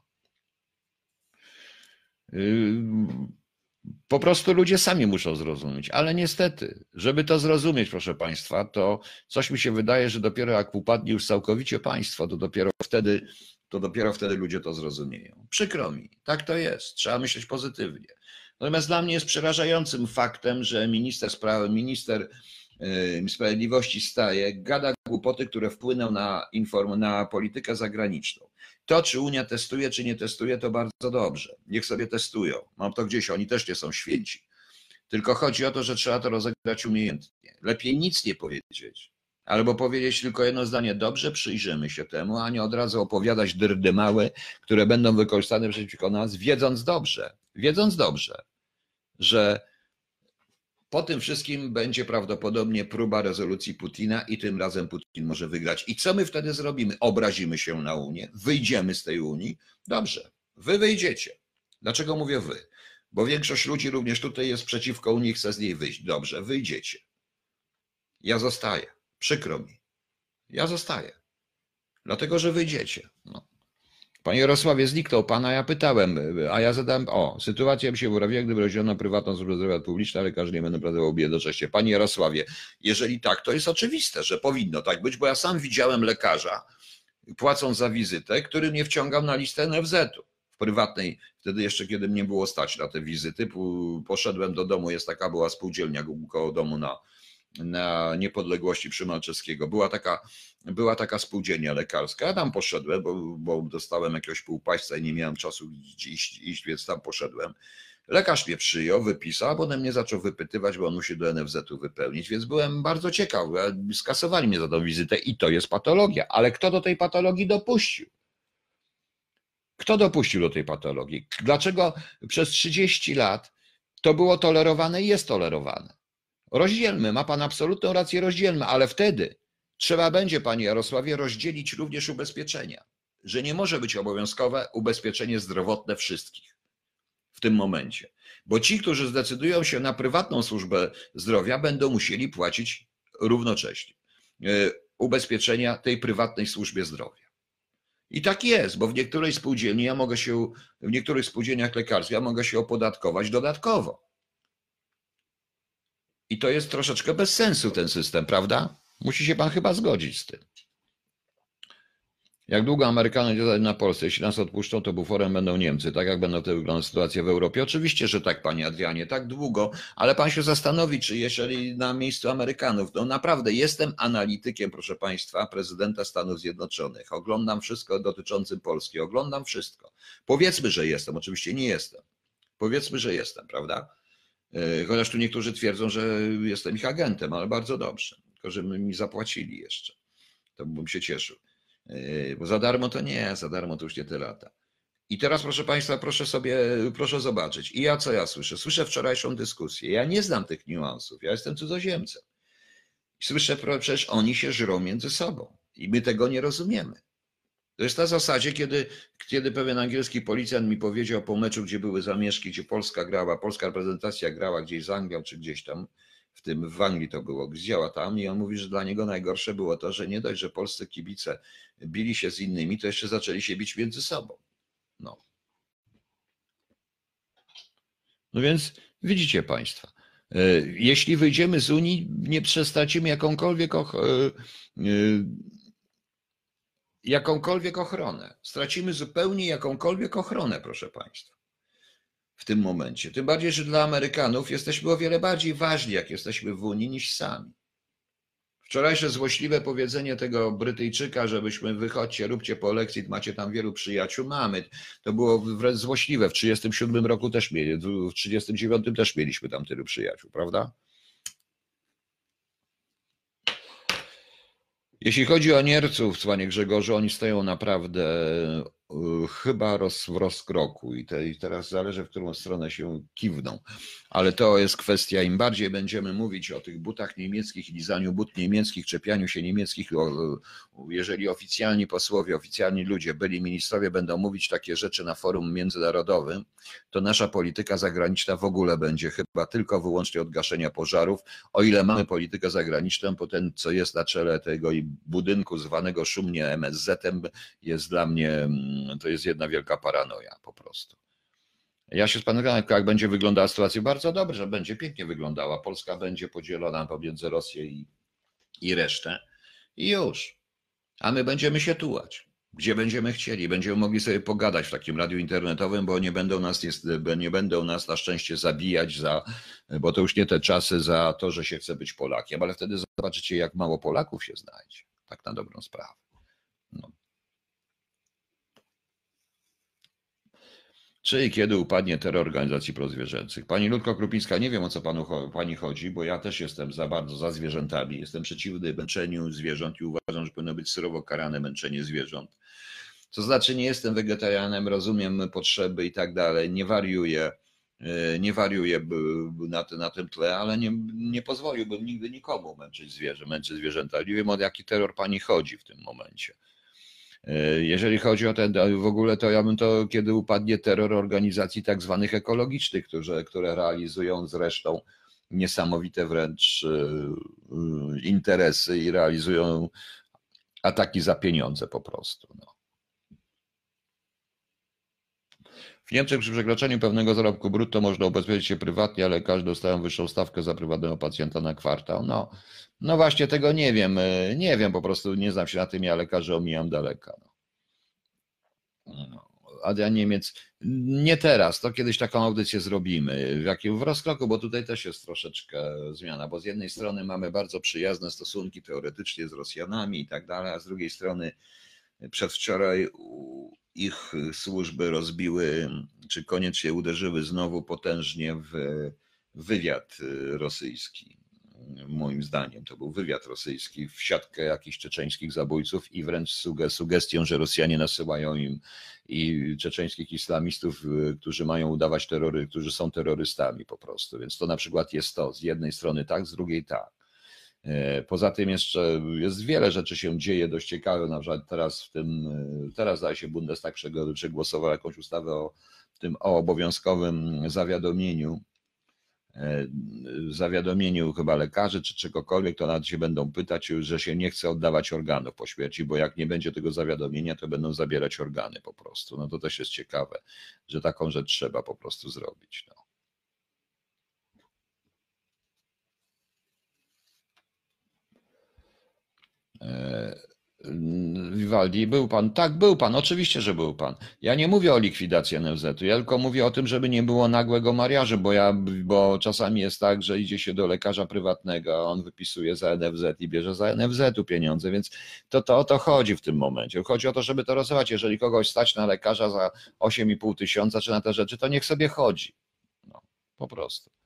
po prostu ludzie sami muszą zrozumieć, ale niestety, żeby to zrozumieć, proszę Państwa, to coś mi się wydaje, że dopiero jak upadnie już całkowicie państwo, to dopiero wtedy, to dopiero wtedy ludzie to zrozumieją. Przykro mi, tak to jest, trzeba myśleć pozytywnie. Natomiast dla mnie jest przerażającym faktem, że minister sprawy, minister Sprawiedliwości staje, gada głupoty, które wpłyną na, inform, na politykę zagraniczną. To, czy Unia testuje, czy nie testuje, to bardzo dobrze. Niech sobie testują. Mam to gdzieś, oni też nie są święci. Tylko chodzi o to, że trzeba to rozegrać umiejętnie. Lepiej nic nie powiedzieć. Albo powiedzieć tylko jedno zdanie, dobrze, przyjrzymy się temu, a nie od razu opowiadać dyrdy małe, które będą wykorzystane przeciwko nas, wiedząc dobrze, wiedząc dobrze, że po tym wszystkim będzie prawdopodobnie próba rezolucji Putina i tym razem Putin może wygrać. I co my wtedy zrobimy? Obrazimy się na Unię, wyjdziemy z tej Unii. Dobrze, wy wyjdziecie. Dlaczego mówię wy? Bo większość ludzi również tutaj jest przeciwko Unii, chce z niej wyjść. Dobrze, wyjdziecie. Ja zostaję. Przykro mi. Ja zostaję. Dlatego, że wyjdziecie. No. Panie Jarosławie, zniknął pan, a ja pytałem, a ja zadałem, o, sytuacja by się uprawiła, gdyby rozdzielono prywatną służbę zdrowia publiczną, ale każdy nie będę pracował jednocześnie. Panie Jarosławie, jeżeli tak, to jest oczywiste, że powinno tak być, bo ja sam widziałem lekarza, płacąc za wizytę, który mnie wciągał na listę NFZ-u. W prywatnej, wtedy jeszcze kiedy mnie było stać na te wizyty, poszedłem do domu, jest taka była spółdzielnia koło domu na, na niepodległości przy Malczewskiego. Była taka, była taka spółdzielnia lekarska. Ja tam poszedłem, bo, bo dostałem jakiegoś półpaśca i nie miałem czasu iść, iść, więc tam poszedłem. Lekarz mnie przyjął, wypisał, a potem mnie zaczął wypytywać, bo on musi do NFZ-u wypełnić, więc byłem bardzo ciekaw. Skasowali mnie za tą wizytę i to jest patologia. Ale kto do tej patologii dopuścił? Kto dopuścił do tej patologii? Dlaczego przez 30 lat to było tolerowane i jest tolerowane? Rozdzielmy, ma pan absolutną rację, rozdzielmy, ale wtedy trzeba będzie, panie Jarosławie, rozdzielić również ubezpieczenia, że nie może być obowiązkowe ubezpieczenie zdrowotne wszystkich w tym momencie. Bo ci, którzy zdecydują się na prywatną służbę zdrowia, będą musieli płacić równocześnie e, ubezpieczenia tej prywatnej służbie zdrowia. I tak jest, bo w niektórej spółdzielni ja mogę się, w niektórych spółdzielniach lekarskich ja mogę się opodatkować dodatkowo. I to jest troszeczkę bez sensu ten system, prawda? Musi się pan chyba zgodzić z tym. Jak długo Amerykanie działają na Polsce? Jeśli nas odpuszczą, to buforem będą Niemcy. Tak jak będą te wygląda sytuacja w Europie? Oczywiście, że tak, panie Adrianie, tak długo, ale pan się zastanowi, czy jeżeli na miejscu Amerykanów, no naprawdę jestem analitykiem, proszę państwa, prezydenta Stanów Zjednoczonych. Oglądam wszystko dotyczącym Polski, oglądam wszystko. Powiedzmy, że jestem, oczywiście nie jestem. Powiedzmy, że jestem, prawda? E, chociaż tu niektórzy twierdzą, że jestem ich agentem, ale bardzo dobrze. Żeby mi zapłacili jeszcze. To bym się cieszył. E, bo za darmo to nie, za darmo to już nie te lata. I teraz, proszę Państwa, proszę sobie, proszę zobaczyć. I ja co ja słyszę? Słyszę wczorajszą dyskusję. Ja nie znam tych niuansów. Ja jestem cudzoziemcem. Słyszę, przecież oni się żrą między sobą i my tego nie rozumiemy. To jest na zasadzie, kiedy, kiedy pewien angielski policjant mi powiedział po meczu, gdzie były zamieszki, gdzie Polska grała, polska reprezentacja grała gdzieś z Anglią czy gdzieś tam, w tym w Anglii to było, gdzieś tam i on mówi, że dla niego najgorsze było to, że nie dość, że polscy kibice bili się z innymi, to jeszcze zaczęli się bić między sobą. No. No więc widzicie Państwo, e, jeśli wyjdziemy z Unii, nie przestracimy jakąkolwiek, och, e, e, jakąkolwiek ochronę. Stracimy zupełnie jakąkolwiek ochronę, proszę Państwa. W tym momencie. Tym bardziej, że dla Amerykanów jesteśmy o wiele bardziej ważni, jak jesteśmy w Unii, niż sami. Wczorajsze złośliwe powiedzenie tego Brytyjczyka, żebyśmy wychodźcie, róbcie polexit, macie tam wielu przyjaciół, mamy. To było wręcz złośliwe. W 1937 roku też mieli, w 1939 też mieliśmy tam tylu przyjaciół, prawda? Jeśli chodzi o Nierców, panie Grzegorzu, oni stoją naprawdę chyba roz, w rozkroku i, te, i teraz zależy, w którą stronę się kiwną. Ale to jest kwestia, im bardziej będziemy mówić o tych butach niemieckich, lizaniu but niemieckich, czepianiu się niemieckich, jeżeli oficjalni posłowie, oficjalni ludzie, byli ministrowie będą mówić takie rzeczy na forum międzynarodowym, to nasza polityka zagraniczna w ogóle będzie chyba tylko wyłącznie od gaszenia pożarów. O ile mamy politykę zagraniczną, bo ten, co jest na czele tego budynku zwanego szumnie MSZ-em, jest dla mnie mm, to jest jedna wielka paranoja po prostu. Ja się spodziewam, jak będzie wyglądała sytuacja, bardzo dobrze, będzie pięknie wyglądała. Polska będzie podzielona pomiędzy Rosję i, i resztę i już. A my będziemy się tułać, gdzie będziemy chcieli. Będziemy mogli sobie pogadać w takim radiu internetowym, bo nie będą nas, nie będą nas na szczęście zabijać, za, bo to już nie te czasy za to, że się chce być Polakiem, ale wtedy zobaczycie, jak mało Polaków się znajdzie. Tak na dobrą sprawę. No. Czy i kiedy upadnie terror organizacji prozwierzęcych? Pani Ludko Krupińska, nie wiem o co panu, pani chodzi, bo ja też jestem za bardzo za zwierzętami. Jestem przeciwny męczeniu zwierząt i uważam, że powinno być surowo karane męczenie zwierząt. To znaczy, nie jestem wegetarianem, rozumiem potrzeby i tak dalej, nie wariuję, e, nie wariuję na, na tym tle, ale nie, nie pozwoliłbym nigdy nikomu męczyć zwierzę, męczyć zwierzęta. Nie wiem o jaki terror pani chodzi w tym momencie. E, jeżeli chodzi o ten, w ogóle to ja bym to, kiedy upadnie terror organizacji tak zwanych ekologicznych, które, które realizują zresztą niesamowite wręcz e, e, interesy i realizują ataki za pieniądze po prostu. No. W Niemczech przy przekroczeniu pewnego zarobku brutto można ubezpieczyć się prywatnie, ale każdy dostają wyższą stawkę za prywatnego pacjenta na kwartał. No, no właśnie tego nie wiem. E, nie wiem, po prostu nie znam się na tym, ja lekarzy omijam daleka. No. no Adrian Niemiec, nie teraz, to kiedyś taką audycję zrobimy. W jakim w rozkroku, bo tutaj też jest troszeczkę zmiana, bo z jednej strony mamy bardzo przyjazne stosunki teoretycznie z Rosjanami i tak dalej, a z drugiej strony przedwczoraj ich służby rozbiły, czy koniecznie uderzyły znowu potężnie w wywiad rosyjski. Moim zdaniem to był wywiad rosyjski w siatkę jakichś czeczeńskich zabójców i wręcz sugestią, że Rosjanie nasyłają im i czeczeńskich islamistów, którzy mają udawać terrory, którzy są terrorystami po prostu. Więc to na przykład jest to, z jednej strony tak, z drugiej tak. E, poza tym jeszcze jest wiele rzeczy się dzieje dość ciekawe, na przykład teraz w tym, e, teraz zdaje się Bundestag przegłosował jakąś ustawę o tym o obowiązkowym zawiadomieniu, e, zawiadomieniu chyba lekarzy czy czegokolwiek, to nawet się będą pytać, że się nie chce oddawać organów po śmierci, bo jak nie będzie tego zawiadomienia, to będą zabierać organy po prostu. No to też jest ciekawe, że taką rzecz trzeba po prostu zrobić. No. Vivaldi, był pan? Tak, był pan, oczywiście, że był pan. Ja nie mówię o likwidacji NFZ-u, ja tylko mówię o tym, żeby nie było nagłego mariażu, bo, ja, bo czasami jest tak, że idzie się do lekarza prywatnego, a on wypisuje za NFZ i bierze za NFZ-u pieniądze, więc to, to o to chodzi w tym momencie. Chodzi o to, żeby to rozwiązać. Jeżeli kogoś stać na lekarza za 8,5 tysiąca czy na te rzeczy, to niech sobie chodzi. No, po prostu.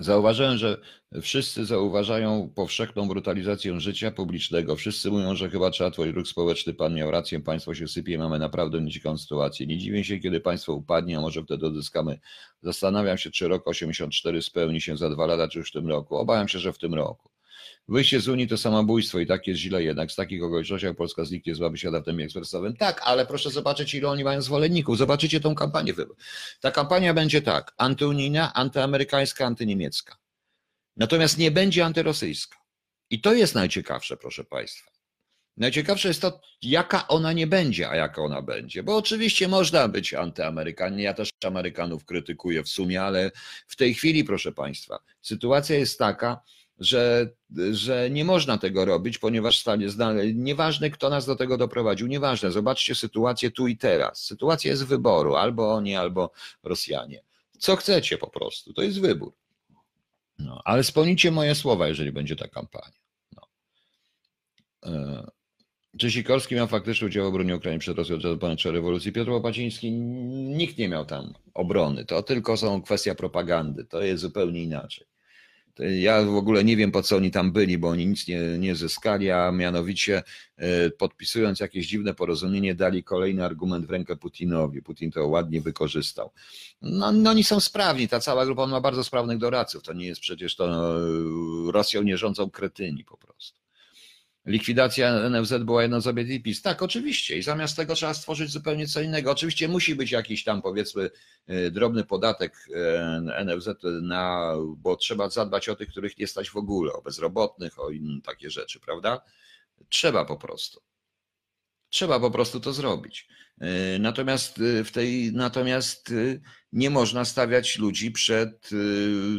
Zauważyłem, że wszyscy zauważają powszechną brutalizację życia publicznego. Wszyscy mówią, że chyba trzeba tworzyć ruch społeczny. Pan miał rację, państwo się sypie, mamy naprawdę nieciekawą sytuację. Nie dziwię się, kiedy państwo upadnie, a może wtedy odzyskamy. Zastanawiam się, czy rok 84 spełni się za dwa lata, czy już w tym roku. Obawiam się, że w tym roku. Wyjście z Unii to samobójstwo i tak jest źle jednak. Z takich okolicznościach Polska zniknie, złaby się adaptem ekspresowym. Tak, ale proszę zobaczyć, ile oni mają zwolenników. Zobaczycie tą kampanię. Ta kampania będzie tak, antyunijna, antyamerykańska, antyniemiecka. Natomiast nie będzie antyrosyjska. I to jest najciekawsze, proszę Państwa. Najciekawsze jest to, jaka ona nie będzie, a jaka ona będzie. Bo oczywiście można być antyamerykanin. Ja też Amerykanów krytykuję w sumie, ale w tej chwili, proszę Państwa, sytuacja jest taka, że, że nie można tego robić, ponieważ stanie nieważne kto nas do tego doprowadził, nieważne, zobaczcie sytuację tu i teraz. Sytuacja jest wyboru, albo oni, albo Rosjanie. Co chcecie po prostu, to jest wybór. No, ale spełnicie moje słowa, jeżeli będzie ta kampania. No. E, czy Sikorski miał faktyczny udział w obronie Ukrainy przed Rosją od ponad rewolucji? Piotr Łopaciński, nikt nie miał tam obrony. To tylko są kwestia propagandy. To jest zupełnie inaczej. Ja w ogóle nie wiem, po co oni tam byli, bo oni nic nie, nie zyskali, a mianowicie e, podpisując jakieś dziwne porozumienie, dali kolejny argument w rękę Putinowi. Putin to ładnie wykorzystał. No, no oni są sprawni, ta cała grupa ma bardzo sprawnych doradców. To nie jest przecież to no, Rosją nie rządzą kretyni po prostu. Likwidacja NFZ była jedną z obietnic Tak, oczywiście. I zamiast tego trzeba stworzyć zupełnie co innego. Oczywiście musi być jakiś tam, powiedzmy, e, drobny podatek e, NFZ, na, bo trzeba zadbać o tych, których nie stać w ogóle, o bezrobotnych, o inne takie rzeczy, prawda? Trzeba po prostu. Trzeba po prostu to zrobić. E, natomiast w tej, natomiast nie można stawiać ludzi przed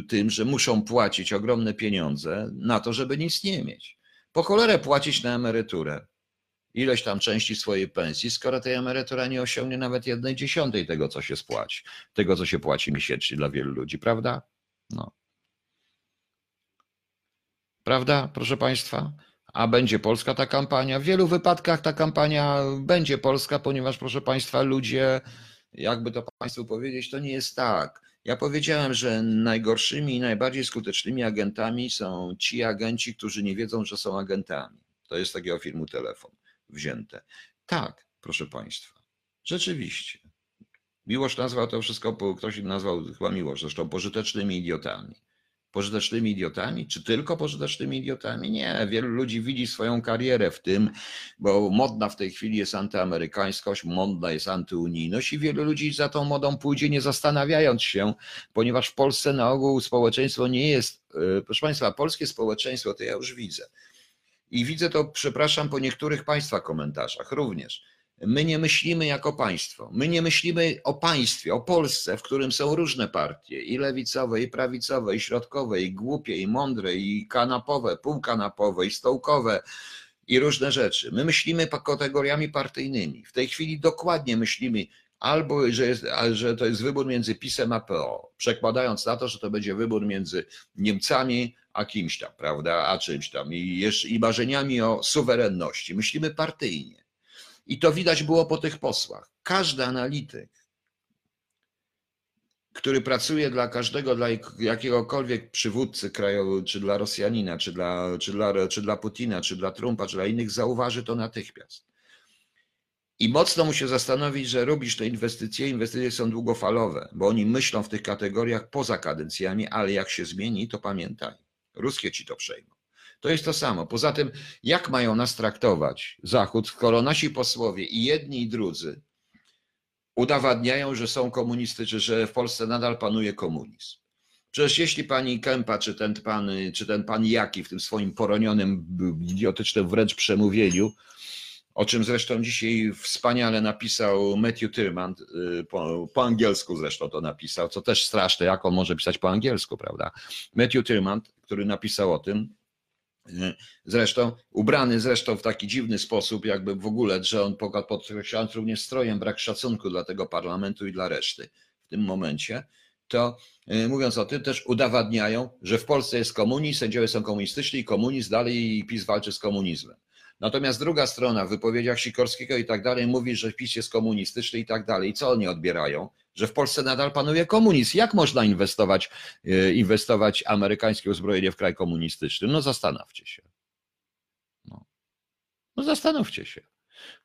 tym, że muszą płacić ogromne pieniądze na to, żeby nic nie mieć. Po cholerę płacić na emeryturę ileś tam części swojej pensji, skoro ta emerytura nie osiągnie nawet jednej dziesiątej tego, co się spłaci, tego, co się płaci miesięcznie dla wielu ludzi, prawda? No. Prawda, proszę Państwa? A będzie polska ta kampania? W wielu wypadkach ta kampania będzie polska, ponieważ, proszę Państwa, ludzie, jakby to Państwu powiedzieć, to nie jest tak. Ja powiedziałem, że najgorszymi i najbardziej skutecznymi agentami są ci agenci, którzy nie wiedzą, że są agentami. To jest takiego filmu Telefon wzięte. Tak, proszę Państwa, rzeczywiście. Miłosz nazwał to wszystko, ktoś nazwał chyba Miłosz, zresztą pożytecznymi idiotami pożytecznymi idiotami? Czy tylko pożytecznymi idiotami? Nie, wielu ludzi widzi swoją karierę w tym, bo modna w tej chwili jest antyamerykańskość, modna jest antyunijność i wielu ludzi za tą modą pójdzie nie zastanawiając się, ponieważ w Polsce na ogół społeczeństwo nie jest, e, proszę Państwa, polskie społeczeństwo to ja już widzę. I widzę to, przepraszam, po niektórych Państwa komentarzach również My nie myślimy jako państwo. My nie myślimy o państwie, o Polsce, w którym są różne partie i lewicowe, i prawicowe, i środkowe, i głupie, i mądre, i kanapowe, półkanapowe, i stołkowe, i różne rzeczy. My myślimy kategoriami partyjnymi. W tej chwili dokładnie myślimy albo, że, jest, że to jest wybór między PiSem a PO, przekładając na to, że to będzie wybór między Niemcami a kimś tam, prawda, a czymś tam i, jeszcze, i marzeniami o suwerenności. Myślimy partyjnie. I to widać było po tych posłach. Każdy analityk, który pracuje dla każdego, dla jakiegokolwiek przywódcy krajowego, czy dla Rosjanina, czy dla, czy, dla, czy dla Putina, czy dla Trumpa, czy dla innych, zauważy to natychmiast. I mocno mu się zastanowić, że robisz te inwestycje. Inwestycje są długofalowe, bo oni myślą w tych kategoriach poza kadencjami, ale jak się zmieni, to pamiętaj, ruskie ci to przejmą. To jest to samo. Poza tym, jak mają nas traktować Zachód, skoro nasi posłowie i jedni i drudzy udowadniają, że są komunistyczni, że w Polsce nadal panuje komunizm. Przecież jeśli pani Kępa, czy ten pan, czy ten pan Jaki w tym swoim poronionym, idiotycznym wręcz przemówieniu, o czym zresztą dzisiaj wspaniale napisał Matthew Tyrman, y, po, po, angielsku zresztą to napisał, co też straszne, jak on może pisać po angielsku, prawda? Matthew Tyrman, który napisał o tym, Zresztą ubrany zresztą w taki dziwny sposób, jakby w ogóle, że on podkreślając również strojem brak szacunku dla tego parlamentu i dla reszty w tym momencie, to y, mówiąc o tym też udowadniają, że w Polsce jest komunizm, sędziowie są komunistyczni i komunizm dalej i PiS walczy z komunizmem. Natomiast druga strona w wypowiedziach Sikorskiego i tak dalej mówi, że PiS jest komunistyczny i tak dalej. I co oni odbierają? Że w Polsce nadal panuje komunizm. Jak można inwestować, e, inwestować amerykańskie uzbrojenie w kraj komunistyczny? No zastanówcie się. No, no zastanówcie się.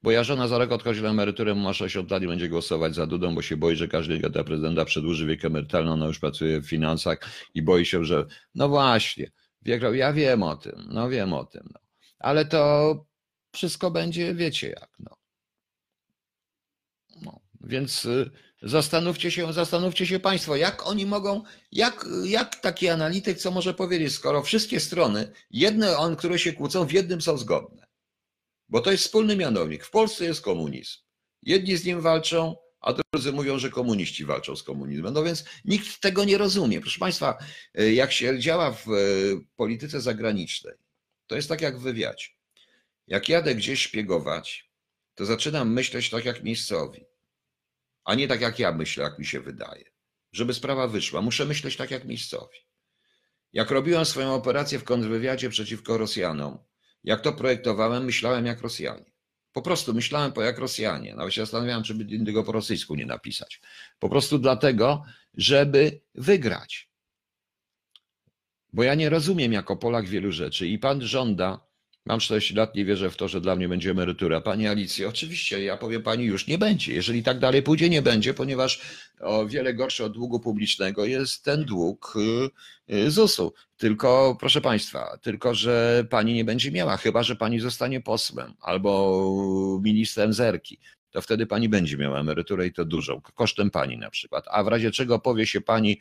Bo ja żona za rok odchodzi na emeryturę, ma 60 lat i będzie głosować za Dudą, bo się boi, że każdy gada prezydenta przedłuży wiek emerytalny, ona już pracuje w finansach i boi się, że no właśnie, wiek, ja wiem o tym, no wiem o tym, no. ale to wszystko będzie, wiecie jak, no. no. Więc y, zastanówcie się, zastanówcie się Państwo, jak oni mogą, jak, jak taki analityk co może powiedzieć, skoro wszystkie strony, jedne, on, które się kłócą, w jednym są zgodne. Bo to jest wspólny mianownik. W Polsce jest komunizm. Jedni z nim walczą, a drudzy mówią, że komuniści walczą z komunizmem. No więc nikt tego nie rozumie. Proszę Państwa, y, jak się działa w y, polityce zagranicznej, to jest tak jak w wywiadzie. Jak jadę gdzieś szpiegować, to zaczynam myśleć tak jak miejscowi, a nie tak jak ja myślę, jak mi się wydaje. Żeby sprawa wyszła, muszę myśleć tak jak miejscowi. Jak robiłem swoją operację w kontrwywiadzie przeciwko Rosjanom, jak to projektowałem, myślałem jak Rosjanie. Po prostu myślałem jak Rosjanie. Nawet się zastanawiałem, czy by tego po rosyjsku nie napisać. Po prostu dlatego, żeby wygrać. Bo ja nie rozumiem jako Polak wielu rzeczy i pan żąda, mam 40 lat, nie wierzę w to, że dla mnie będzie emerytura. Pani Alicjo, oczywiście, ja powiem pani, już nie będzie. Jeżeli tak dalej pójdzie, nie będzie, ponieważ o wiele gorszy od długu publicznego jest ten dług y, y, ZUS-u. Tylko, proszę państwa, tylko, że pani nie będzie miała, chyba, że pani zostanie posłem albo ministrem zerki to wtedy pani będzie miała emeryturę i to dużą, kosztem pani na przykład. A w razie czego powie się pani,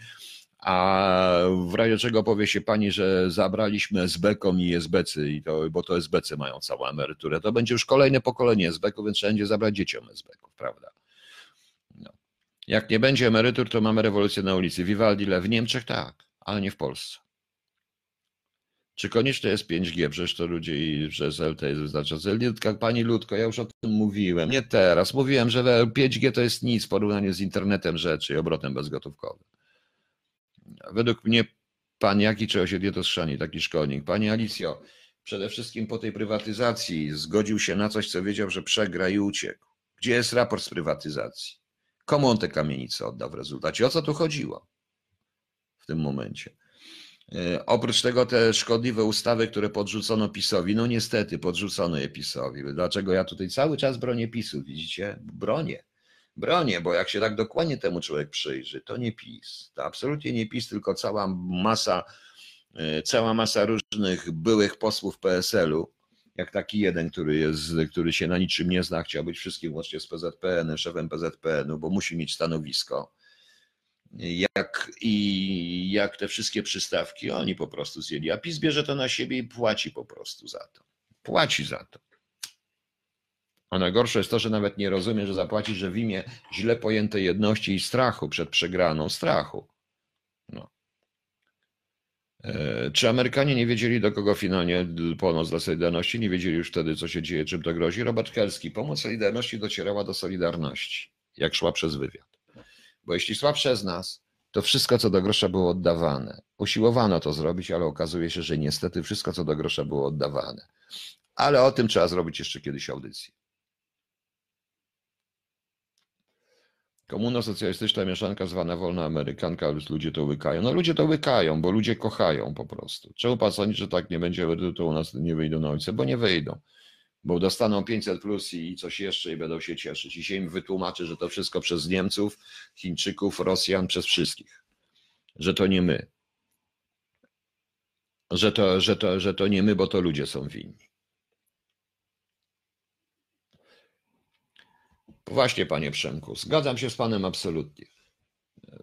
a w razie czego powie się pani, że zabraliśmy SB-kom i SBC, i to, bo to SBC mają całą emeryturę, to będzie już kolejne pokolenie SB-ków, więc trzeba będzie zabrać dzieciom SB-ków, prawda? No. Jak nie będzie emerytur, to mamy rewolucję na ulicy. Vivaldi w Niemczech tak, ale nie w Polsce. Czy konieczne jest 5G? Przecież to ludzie i przez LTE wystarczające. Jak pani Ludko, ja już o tym mówiłem. Nie teraz. Mówiłem, że 5G to jest nic w porównaniu z internetem rzeczy i obrotem bezgotówkowym. Według mnie pan jaki czy osiedlie to schrzani, taki szkolnik. Pani Alicjo, przede wszystkim po tej prywatyzacji zgodził się na coś, co wiedział, że przegra i uciekł. Gdzie jest raport z prywatyzacji? Komu on te kamienice oddał w rezultacie? O co tu chodziło w tym momencie? E, oprócz tego te szkodliwe ustawy, które podrzucono PiSowi, no niestety podrzucono je PiSowi. Dlaczego ja tutaj cały czas bronię PiSu, widzicie? Bronię. Bronię, bo jak się tak dokładnie temu człowiek przyjrzy, to nie PiS. To absolutnie nie PiS, tylko cała masa, e, cała masa różnych byłych posłów PSL-u, jak taki jeden, który, jest, który się na niczym nie zna, chciał być wszystkim łącznie z PZPN, szefem PZPN-u, bo musi mieć stanowisko jak, i jak te wszystkie przystawki oni po prostu zjęli. A PiS bierze to na siebie i płaci po prostu za to. Płaci za to. A najgorsze jest to, że nawet nie rozumie, że zapłaci, że w imię źle pojętej jedności i strachu przed przegraną, strachu. No. E, czy Amerykanie nie wiedzieli, do kogo finalnie pomoc dla Solidarności? Nie wiedzieli już wtedy, co się dzieje, czym to grozi? Robert Kelski. Pomoc Solidarności docierała do Solidarności, jak szła przez wywiad. Bo jeśli szła przez nas, to wszystko, co do grosza było oddawane. Usiłowano to zrobić, ale okazuje się, że niestety wszystko, co do grosza było oddawane. Ale o tym trzeba zrobić jeszcze kiedyś audycję. Komuno-socjalistyczna mieszanka zwana wolna amerykanka, ludzie to łykają. No ludzie to łykają, bo ludzie kochają po prostu. Czemu pan sądzi, że tak nie będzie, to u nas nie wyjdą na ulicę? Bo nie wyjdą. Bo dostaną 500 plus i coś jeszcze i będą się cieszyć. I się im wytłumaczy, że to wszystko przez Niemców, Chińczyków, Rosjan, przez wszystkich. Że to nie my. Że to, że to, że to nie my, bo to ludzie są winni. Właśnie, panie Przemku, zgadzam się z panem absolutnie.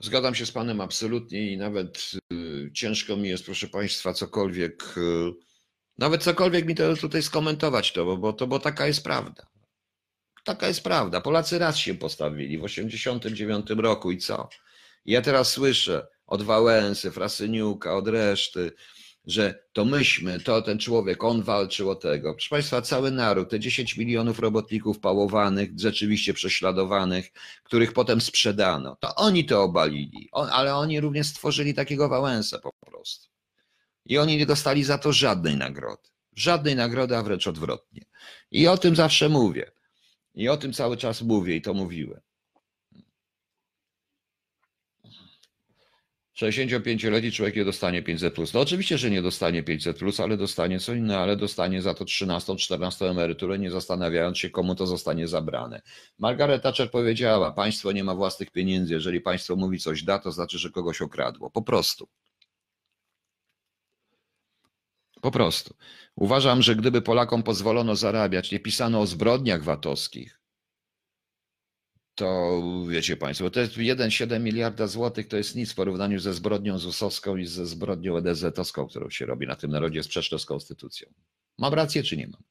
Zgadzam się z panem absolutnie i nawet y, ciężko mi jest, proszę państwa, cokolwiek, y, nawet cokolwiek mi to tutaj skomentować to, bo, to, bo taka jest prawda. Taka jest prawda. Polacy raz się postawili w 89 roku i co? Ja teraz słyszę od Wałęsy, Frasyniuka, od reszty, że to myśmy, to ten człowiek, on walczył o tego. Proszę Państwa, cały naród, te 10 milionów robotników pałowanych, rzeczywiście prześladowanych, których potem sprzedano, to oni to obalili, ale oni również stworzyli takiego Wałęsa po prostu. I oni nie dostali za to żadnej nagrody. Żadnej nagrody, a wręcz odwrotnie. I o tym zawsze mówię. I o tym cały czas mówię i to mówiłem. 65-letni człowiek nie dostanie 500. Plus. No oczywiście, że nie dostanie 500, plus, ale dostanie co innego, ale dostanie za to 13, 14 emeryturę, nie zastanawiając się, komu to zostanie zabrane. Margaret Thatcher powiedziała: Państwo nie ma własnych pieniędzy. Jeżeli państwo mówi coś da, to znaczy, że kogoś okradło. Po prostu. Po prostu. Uważam, że gdyby Polakom pozwolono zarabiać, nie pisano o zbrodniach VAT-owskich, to wiecie Państwo, to jest 1,7 miliarda złotych, to jest nic w porównaniu ze zbrodnią ZUS-owską i ze zbrodnią EDZ-owską, którą się robi na tym narodzie sprzeczną z konstytucją. Mam rację czy nie mam?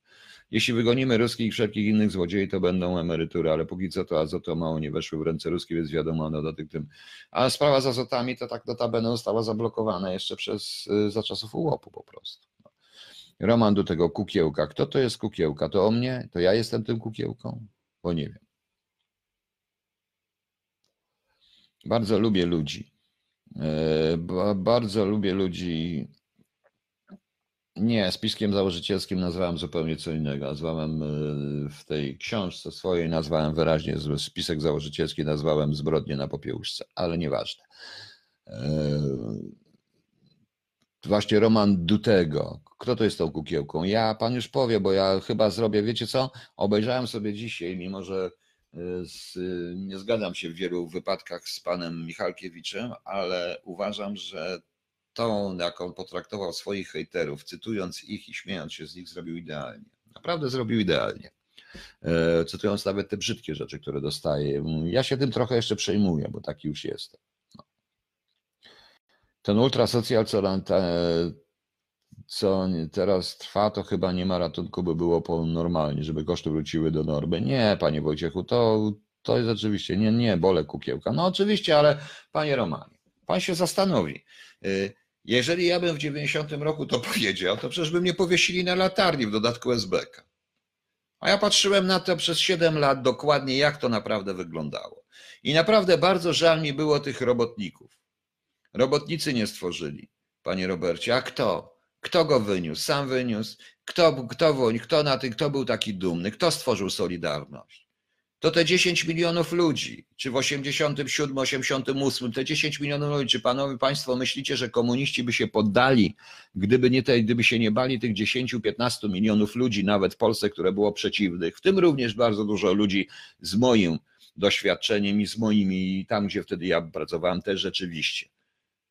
Jeśli wygonimy ruskich i wszelkich innych złodziei, to będą emerytury, ale póki co to azoto mało nie weszły w ręce ruskie, więc wiadomo, no do tym. A sprawa z azotami to tak notabene została zablokowana jeszcze przez, y, za czasów ułopu po prostu. Roman do tego kukiełka. Kto to jest kukiełka? To o mnie? To ja jestem tym kukiełką? Bo nie wiem. Bardzo lubię ludzi. E, bardzo lubię ludzi. Nie, spiskiem założycielskim nazwałem zupełnie co innego. Nazwałem e, w tej książce swojej, nazwałem wyraźnie spisek założycielski, nazwałem zbrodnie na popiełuszce, ale nieważne. E, właśnie Roman Dutego. Kto to jest tą kukiełką? Ja, pan już powie, bo ja chyba zrobię, wiecie co? Obejrzałem sobie dzisiaj, mimo że z, nie zgadzam się w wielu wypadkach z panem Michalkiewiczem, ale uważam, że tą, jaką potraktował swoich hejterów, cytując ich i śmiejąc się z nich, zrobił idealnie. Naprawdę zrobił idealnie. E, cytując nawet te brzydkie rzeczy, które dostaje. Ja się tym trochę jeszcze przejmuję, bo taki już jestem. No. Ten ultrasocjal, co co teraz trwa, to chyba nie ma ratunku, by było po normalnie, żeby koszty wróciły do normy. Nie, panie Wojciechu, to, to jest oczywiście, nie, nie, bole kukiełka. No oczywiście, ale panie Romanie, pan się zastanowi. Y, jeżeli ja bym w 90 roku to powiedział, to przecież by mnie powiesili na latarni w dodatku SBK. A ja patrzyłem na to przez 7 lat dokładnie, jak to naprawdę wyglądało. I naprawdę bardzo żal mi było tych robotników. Robotnicy nie stworzyli, panie Robercie. A kto? Kto go wyniósł? Sam wyniósł. Kto, kto, kto, na tym, kto był taki dumny? Kto stworzył Solidarność? To te 10 milionów ludzi, czy w 87, 88, te 10 milionów ludzi, czy panowie państwo myślicie, że komuniści by się poddali, gdyby, nie te, gdyby się nie bali tych 10-15 milionów ludzi, nawet w Polsce, które było przeciwnych, w tym również bardzo dużo ludzi z moim doświadczeniem i z moimi, tam gdzie wtedy ja pracowałem też rzeczywiście.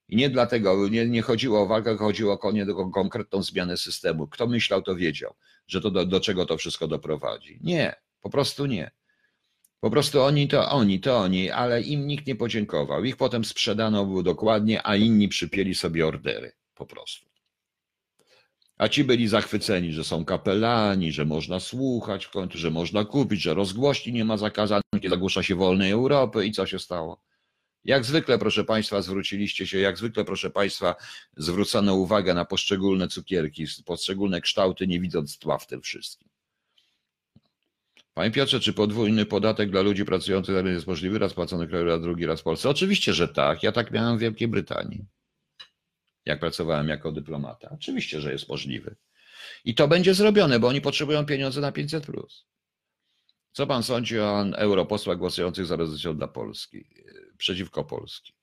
I nie dlatego, nie, nie chodziło o walkę, chodziło o konie, o konkretną zmianę systemu. Kto myślał, to wiedział, że to do, do czego to wszystko doprowadzi. Nie, po prostu nie. Po prostu oni to oni, to oni, ale im nikt nie podziękował. Ich potem sprzedano było dokładnie, a inni przypieli sobie ordery. Po prostu. A ci byli zachwyceni, że są kapelani, że można słuchać w końcu, że można kupić, że rozgłośni nie ma zakazanych, kiedy zagłusza się wolnej Europy i co się stało? Jak zwykle, proszę Państwa, zwróciliście się, jak zwykle, proszę Państwa, zwrócono uwagę na poszczególne cukierki, poszczególne kształty, nie widząc tła w tym wszystkim. Panie Piotrze, czy podwójny podatek dla ludzi pracujących jest możliwy? Raz płacony kraju, a drugi raz w Polsce? Oczywiście, że tak. Ja tak miałem w Wielkiej Brytanii. Jak pracowałem jako dyplomata. Oczywiście, że jest możliwy. I to będzie zrobione, bo oni potrzebują pieniądze na 500. Co pan sądzi o europosłach głosujących za rezolucją dla Polski? Przeciwko Polski.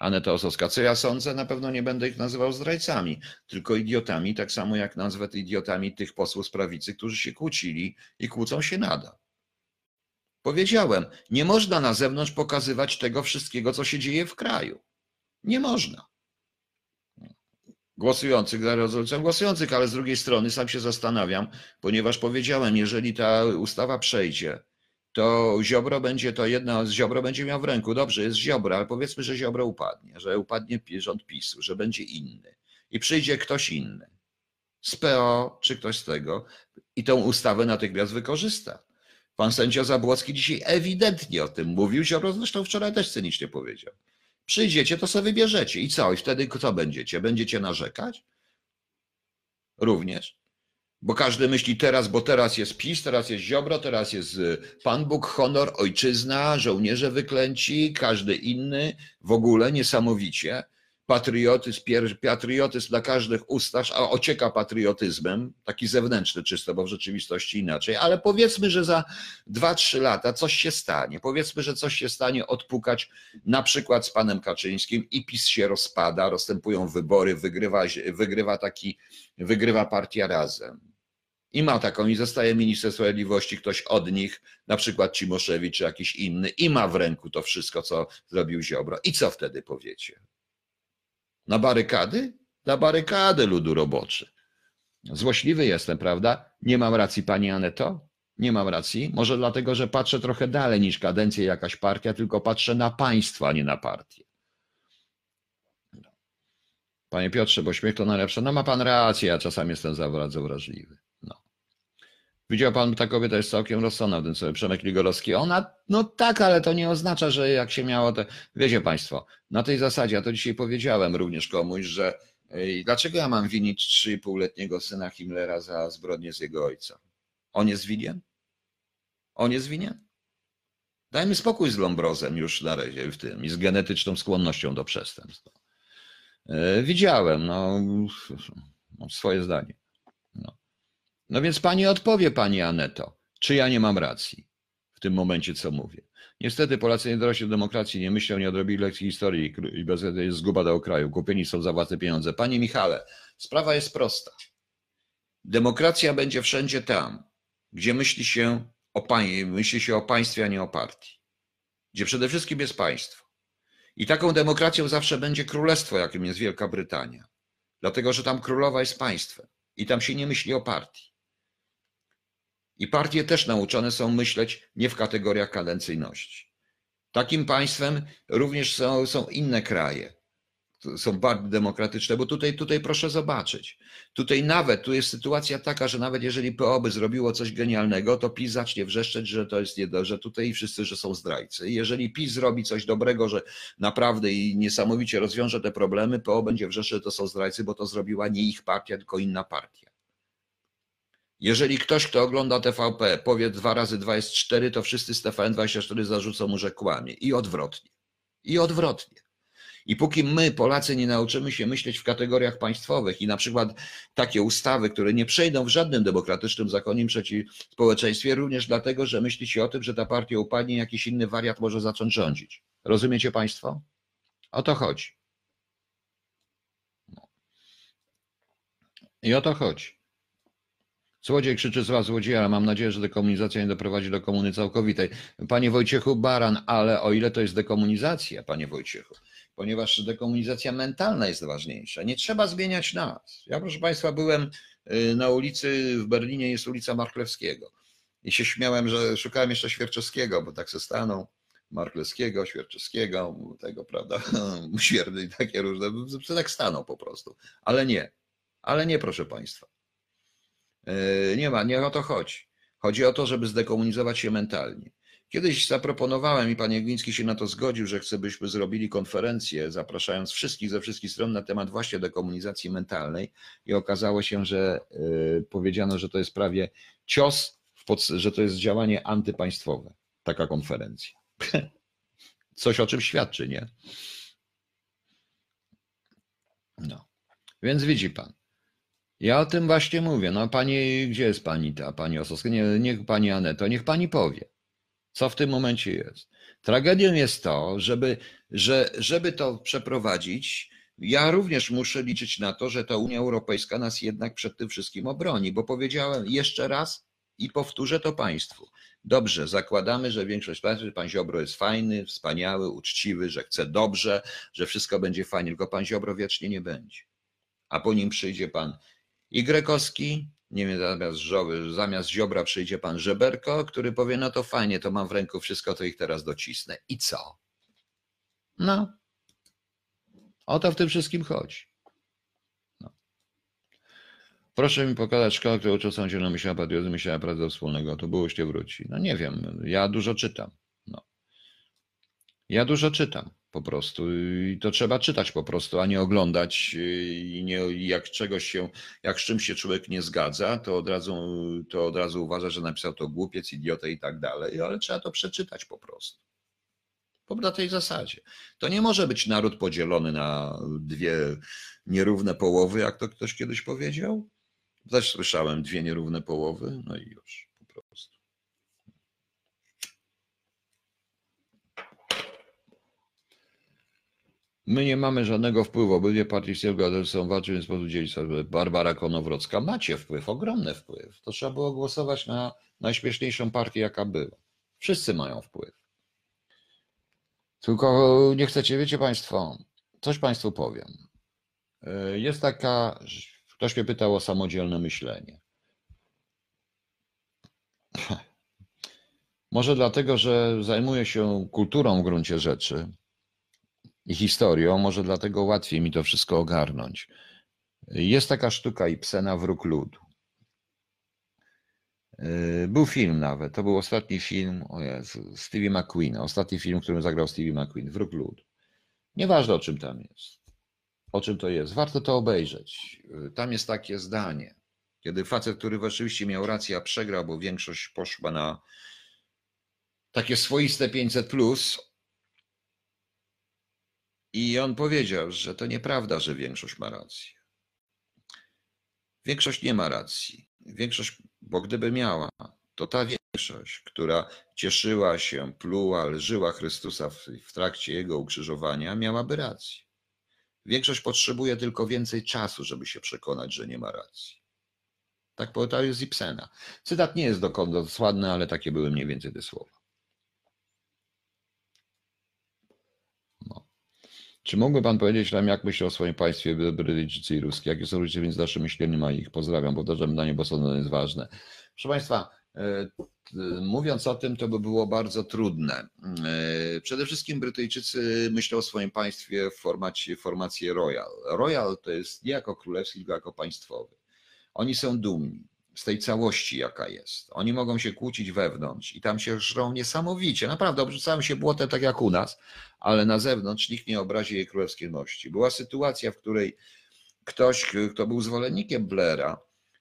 Aneta Osowska. Co ja sądzę? Na pewno nie będę ich nazywał zdrajcami, tylko idiotami, tak samo jak nazwę idiotami tych posłów z prawicy, którzy się kłócili i kłócą się nadal. Powiedziałem, nie można na zewnątrz pokazywać tego wszystkiego, co się dzieje w kraju. Nie można. Głosujących za rezolucją, głosujących, ale z drugiej strony sam się zastanawiam, ponieważ powiedziałem, jeżeli ta ustawa przejdzie, to Ziobro będzie to jedna z Ziobro będzie miał w ręku. Dobrze, jest Ziobro, ale powiedzmy, że Ziobro upadnie, że upadnie rząd PiSu, że będzie inny i przyjdzie ktoś inny z PO czy ktoś z tego i tą ustawę natychmiast wykorzysta. Pan sędzia Zabłocki dzisiaj ewidentnie o tym mówił, Ziobro zresztą wczoraj też cynicznie powiedział. Przyjdziecie, to sobie wybierzecie i co? I wtedy co będziecie? Będziecie narzekać? Również? Bo każdy myśli teraz, bo teraz jest PiS, teraz jest Ziobro, teraz jest y, Pan Bóg, honor, ojczyzna, żołnierze wyklęci, każdy inny, w ogóle niesamowicie. patriotyzm, patriotyzm na każdych ustach, a ocieka patriotyzmem, taki zewnętrzny czysto, bo w rzeczywistości inaczej, ale powiedzmy, że za 2-3 lata coś się stanie. Powiedzmy, że coś się stanie odpukać na przykład z panem Kaczyńskim i PiS się rozpada, rozstępują wybory, wygrywa, wygrywa taki, wygrywa partia razem. I ma taką, i zostaje minister sprawiedliwości, ktoś od nich, na przykład Cimoszewicz czy jakiś inny, i ma w ręku to wszystko, co zrobił Ziobro. I co wtedy powiecie? Na barykady? Na barykady ludu roboczy. Złośliwy jestem, prawda? Nie mam racji, pani Aneto? Nie mam racji. Może dlatego, że patrzę trochę dalej niż kadencję jakaś partia, tylko patrzę na państwo, a nie na partię. Panie Piotrze, bo śmiech to najlepsze. No ma pan rację, ja czasami jestem za bardzo wrażliwy. Widział pan, ta kobieta jest całkiem rozsądna w tym sobie, Przemek Ligorowski. Ona, no tak, ale to nie oznacza, że jak się miało to... Wiecie państwo, na tej zasadzie, ja to dzisiaj powiedziałem również komuś, że ej, dlaczego ja mam winić 3,5-letniego syna Himmlera za zbrodnię z jego ojca? On jest winien? On jest winien? Dajmy spokój z Lombrozem już na razie w tym i z genetyczną skłonnością do przestępstw. E, Widziałem, no, swoje zdanie. No. więc pani odpowie, pani Aneto, czy ja nie mam racji w tym momencie, co mówię. Niestety Polacy nie dorośli do demokracji, nie myślą, nie odrobili lekcji historii i bez jest zguba do kraju. Kupieni są za własne pieniądze. Panie Michale, sprawa jest prosta. Demokracja będzie wszędzie tam, gdzie myśli się o, pań- myśli się o państwie, a nie o partii. Gdzie przede wszystkim jest państwo. I taką demokracją zawsze będzie królestwo, jakim jest Wielka Brytania. Dlatego, że tam królowa jest państwem i tam się nie myśli o partii. I partie też nauczone są myśleć nie w kategoriach kadencyjności. Takim państwem również są, są inne kraje. Są bardzo demokratyczne, bo tutaj, tutaj proszę zobaczyć. Tutaj nawet, tu jest sytuacja taka, że nawet jeżeli PO by zrobiło coś genialnego, to PiS zacznie wrzeszczeć, że to jest nie, że tutaj wszyscy, że są zdrajcy. Jeżeli PiS zrobi coś dobrego, że naprawdę i niesamowicie rozwiąże te problemy, PO będzie wrzeszczeć, że to są zdrajcy, bo to zrobiła nie ich partia, tylko inna partia. Jeżeli ktoś, kto ogląda TVP, powie dwa razy dwa jest cztery, to wszyscy z TVN24 zarzucą mu, że kłamie. I odwrotnie. I odwrotnie. I póki my, Polacy, nie nauczymy się myśleć w kategoriach państwowych i na przykład takie ustawy, które nie przejdą w żadnym demokratycznym zakonie przeciw społeczeństwie, również dlatego, że myśli się o tym, że ta partia upadnie, jakiś inny wariat może zacząć rządzić. Rozumiecie Państwo? O to chodzi. No. I o to chodzi. Złodziej krzyczy z was złodzieja, ale mam nadzieję, że dekomunizacja nie doprowadzi do komuny całkowitej. Panie Wojciechu Baran, ale o ile to jest dekomunizacja, panie Wojciechu, ponieważ dekomunizacja mentalna jest ważniejsza. Nie trzeba zmieniać nas. Ja, proszę Państwa, byłem y, na ulicy w Berlinie, jest ulica Marklewskiego. I się śmiałem, że szukałem jeszcze Świerczewskiego, bo tak se stanął. Marklewskiego, Świerczewskiego, tego, prawda, Świerdy i takie różne, tak stanął po prostu. Ale nie, ale nie, proszę Państwa. Yy, Nie ma, nie o to chodzi. Chodzi o to, żeby zdekomunizować się mentalnie. Kiedyś zaproponowałem i pan Jagiński się na to zgodził, że chce, byśmy zrobili konferencję, zapraszając wszystkich ze wszystkich stron na temat właśnie dekomunizacji mentalnej i okazało się, że yy, powiedziano, że to jest prawie cios, że to jest działanie antypaństwowe, taka konferencja. Coś o czym świadczy, nie? No. Więc widzi pan. Ja o tym właśnie mówię. No pani, gdzie jest pani ta, pani Osowska? Nie, niech pani Aneto, niech pani powie. Co w tym momencie jest? Tragedią jest to, żeby, że, żeby to przeprowadzić, ja również muszę liczyć na to, że ta Unia Europejska nas jednak przed tym wszystkim obroni, bo powiedziałem jeszcze raz i powtórzę to Państwu. Dobrze, zakładamy, że większość państw, że pan Ziobro jest fajny, wspaniały, uczciwy, że chce dobrze, że wszystko będzie fajnie, tylko pan Ziobro wiecznie nie będzie. A po nim przyjdzie pan Y, nie wiem, zamiast, Żo- zamiast Ziobra przyjdzie pan Żeberko, który powie, no to fajnie, to mam w ręku wszystko, to ich teraz docisnę. I co? No. O to w tym wszystkim chodzi. No. Proszę mi pokazać szkołę, która uczą zieloną myślała patriotyzm, myślała pracę do wspólnego. To było się wróci. No nie wiem, ja dużo czytam. No. Ja dużo czytam po prostu i to trzeba czytać po prostu, a nie oglądać i nie, jak czegoś się, jak z czymś się człowiek nie zgadza, to od razu, to od razu uważa, że napisał to głupiec, idiota i tak dalej, ale trzeba to przeczytać po prostu. Po na tej zasadzie. To nie może być naród podzielony na dwie nierówne połowy, jak to ktoś kiedyś powiedział. Też słyszałem dwie nierówne połowy, no i już My nie mamy żadnego wpływu. Obydwie partie Sierra są walczyć, więc podzielić sobie. Barbara Konowrocka. Macie wpływ, ogromny wpływ. To trzeba było głosować na najśmieszniejszą partię, jaka była. Wszyscy mają wpływ. Tylko nie chcecie, wiecie Państwo, coś Państwu powiem. Jest taka, ktoś mnie pytał o samodzielne myślenie. Może dlatego, że zajmuję się kulturą w gruncie rzeczy i historią, może dlatego łatwiej mi to wszystko ogarnąć. Jest taka sztuka Ibsena Wróg Ludu. Był film nawet, to był ostatni film, o Jezu, Stevie McQueen, ostatni film, w którym zagrał Stevie McQueen, Wróg Ludu. Nieważne o czym tam jest. O czym to jest? Warto to obejrzeć. Tam jest takie zdanie, kiedy facet, który oczywiście miał rację, a przegrał, bo większość poszła na takie swoiste 500 plus, i on powiedział, że to nieprawda, że większość ma rację. Większość nie ma racji. Większość, bo gdyby miała, to ta większość, która cieszyła się, pluła, lżyła Chrystusa w, w trakcie jego ukrzyżowania, miałaby rację. Większość potrzebuje tylko więcej czasu, żeby się przekonać, że nie ma racji. Tak powiedział z Ibsena. Cytat nie jest dokładny, ale takie były mniej więcej te słowa. Czy mógłby Pan powiedzieć nam, jak myśli o swoim państwie Brytyjczycy i Ruskie? Jakie są różnice między naszym myśleniem ich? Pozdrawiam, powtarzam zdanie, bo to jest ważne. Proszę Państwa, e, mówiąc o tym, to by było bardzo trudne. E, przede wszystkim Brytyjczycy myślą o swoim państwie w formacie formacji Royal. Royal to jest nie jako królewski, tylko jako państwowy. Oni są dumni z tej całości, jaka jest. Oni mogą się kłócić wewnątrz i tam się żrą niesamowicie. Naprawdę, obrzucają się błotem tak jak u nas, ale na zewnątrz nikt nie obrazi jej królewskiej mości. Była sytuacja, w której ktoś, kto był zwolennikiem Blaira,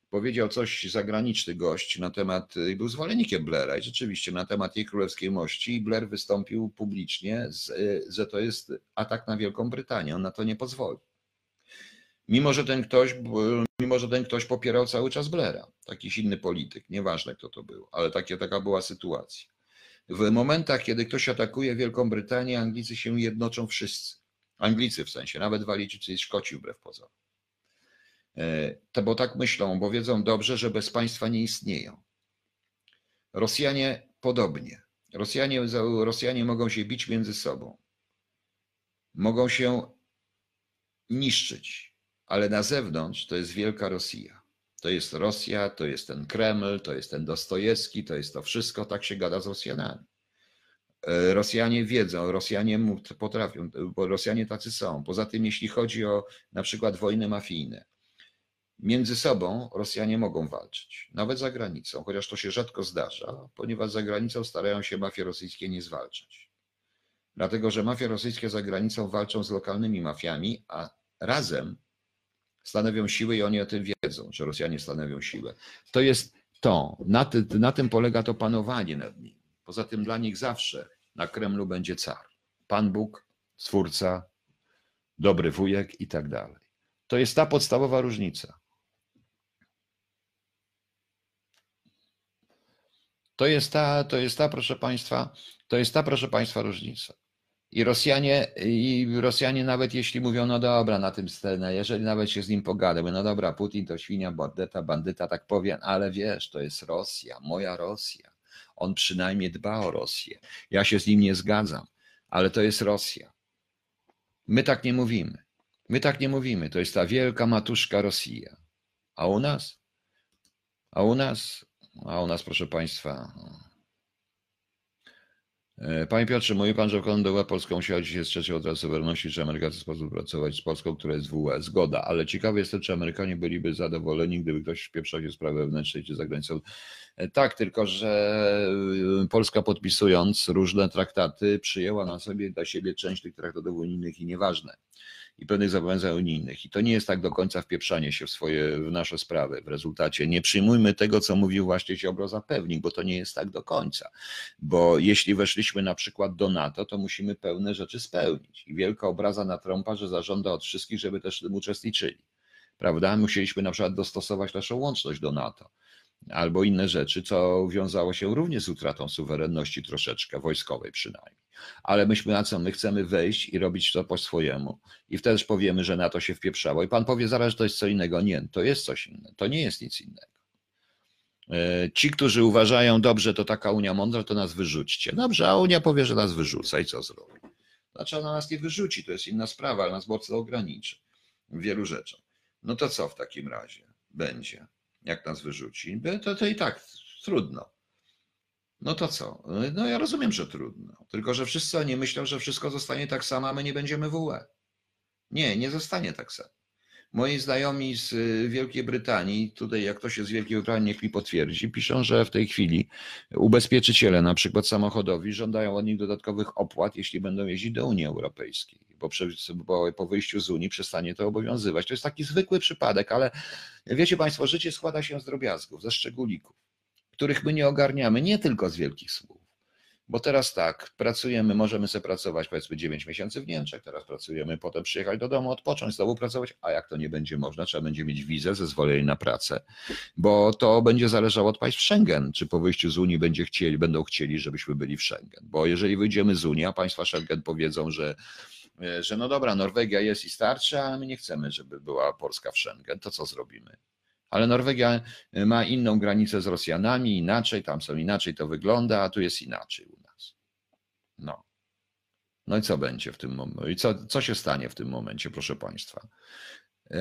powiedział coś zagraniczny gość na temat, był zwolennikiem Blaira i rzeczywiście na temat jej królewskiej mości i Blair wystąpił publicznie, że to jest atak na Wielką Brytanię. On na to nie pozwoli. Mimo, że ten ktoś, mimo, że ten ktoś popierał cały czas Blaira, jakiś inny polityk, nieważne kto to był, ale takie, taka była sytuacja. W momentach, kiedy ktoś atakuje Wielką Brytanię, Anglicy się jednoczą wszyscy. Anglicy w sensie, nawet Walijczycy i Szkoci wbrew pozorom. E, to bo tak myślą, bo wiedzą dobrze, że bez państwa nie istnieją. Rosjanie podobnie. Rosjanie, Rosjanie mogą się bić między sobą. Mogą się niszczyć, ale na zewnątrz to jest wielka Rosja. To jest Rosja, to jest ten Kreml, to jest ten Dostojewski, to jest to wszystko, tak się gada z Rosjanami. E, Rosjanie wiedzą, Rosjanie potrafią, bo Rosjanie tacy są. Poza tym, jeśli chodzi o na przykład wojny mafijne, między sobą Rosjanie mogą walczyć, nawet za granicą, chociaż to się rzadko zdarza, ponieważ za granicą starają się mafie rosyjskie nie zwalczać. Dlatego, że mafie rosyjskie za granicą walczą z lokalnymi mafiami, a razem stanowią siłę i oni o tym wiedzą, że Rosjanie stanowią siłę. To jest to, na, ty, na tym polega to panowanie nad nimi. Poza tym dla nich zawsze na Kremlu będzie car. Pan Bóg, stwórca, dobry wujek i tak dalej. To jest ta podstawowa różnica. To jest ta, to jest ta, proszę Państwa, to jest ta, proszę Państwa, różnica. I Rosjanie, I Rosjanie nawet jeśli mówią, no dobra, na tym scenę, jeżeli nawet się z nim pogadamy, no dobra, Putin to świnia, bandyta, bandyta, tak powiem, ale wiesz, to jest Rosja, moja Rosja. On przynajmniej dba o Rosję. Ja się z nim nie zgadzam, ale to jest Rosja. My tak nie mówimy. My tak nie mówimy. To jest ta wielka matuszka Rosja. A u nas? A u nas? A u nas, proszę Państwa, panie Piotrze, mówi Pan, że Kondowa Polska musiała dzisiaj strzec od suwerenności, czy Amerykacy współpracować z Polską, która jest w UE. Zgoda, ale ciekawe jest to, czy Amerykanie byliby zadowoleni, gdyby ktoś wpieprzał się sprawy wewnętrznej czy za granicą. E, tak, tylko że e, Polska podpisując różne traktaty przyjęła na sobie dla siebie część tych traktatów unijnych i nieważne. I pewnych zobowiązań unijnych. I to nie jest tak do końca wpieprzanie się w swoje, w nasze sprawy. W rezultacie nie przyjmujmy tego, co mówił właśnie Ziobro zapewnik, bo to nie jest tak do końca. Bo jeśli weszliśmy na przykład do NATO, to musimy pełne rzeczy spełnić. I wielka obraza na Trumpa, że zażąda od wszystkich, żeby też w tym uczestniczyli. Prawda? Musieliśmy na przykład dostosować naszą łączność do NATO albo inne rzeczy, co wiązało się również z utratą suwerenności troszeczkę, wojskowej przynajmniej. Ale myśmy na co? My chcemy wejść i robić to po swojemu. I wtedy powiemy, że na to się wpieprzało. I pan powie zaraz, że to jest co innego. Nie, to jest coś innego. To nie jest nic innego. E, ci, którzy uważają, dobrze, to taka Unia mądra, to nas wyrzućcie. Dobrze, a Unia powie, że nas wyrzuca i co zrobi? Znaczy ona nas nie wyrzuci, to jest inna sprawa, ale nas mocno ograniczy w wielu rzeczach. No to co w takim razie będzie? Jak nas wyrzuci, to, to i tak trudno. No to co? No ja rozumiem, że trudno. Tylko, że wszyscy oni myślą, że wszystko zostanie tak samo, a my nie będziemy w UE. Nie, nie zostanie tak samo. Moi znajomi z y, Wielkiej Brytanii, tutaj jak ktoś jest z Wielkiej Brytanii, niech mi potwierdzi, piszą, że w tej chwili ubezpieczyciele, na przykład samochodowi, żądają od nich dodatkowych opłat, jeśli będą jeździć do Unii Europejskiej, bo, przy, bo po wyjściu z Unii przestanie to obowiązywać. To jest taki zwykły przypadek, ale wiecie Państwo, życie składa się z drobiazgów, ze szczególików, których my nie ogarniamy, nie tylko z wielkich słów. Bo teraz tak, pracujemy, możemy sobie pracować powiedzmy 9 miesięcy w Niemczech, teraz pracujemy, potem przyjechać do domu, odpocząć, znowu pracować, a jak to nie będzie można, trzeba będzie mieć wizę, zezwolenie na pracę, bo to będzie zależało od państw Schengen, czy po wyjściu z Unii będzie chcieli, będą chcieli, żebyśmy byli w Schengen. Bo jeżeli wyjdziemy z Unii, a państwa Schengen powiedzą, że że no dobra, Norwegia jest i starczy, a my nie chcemy, żeby była Polska w Schengen, to co zrobimy? Ale Norwegia ma inną granicę z Rosjanami, inaczej, tam są inaczej to wygląda, a tu jest inaczej u nas. No. No i co będzie w tym momencie? I co, co się stanie w tym momencie, proszę Państwa?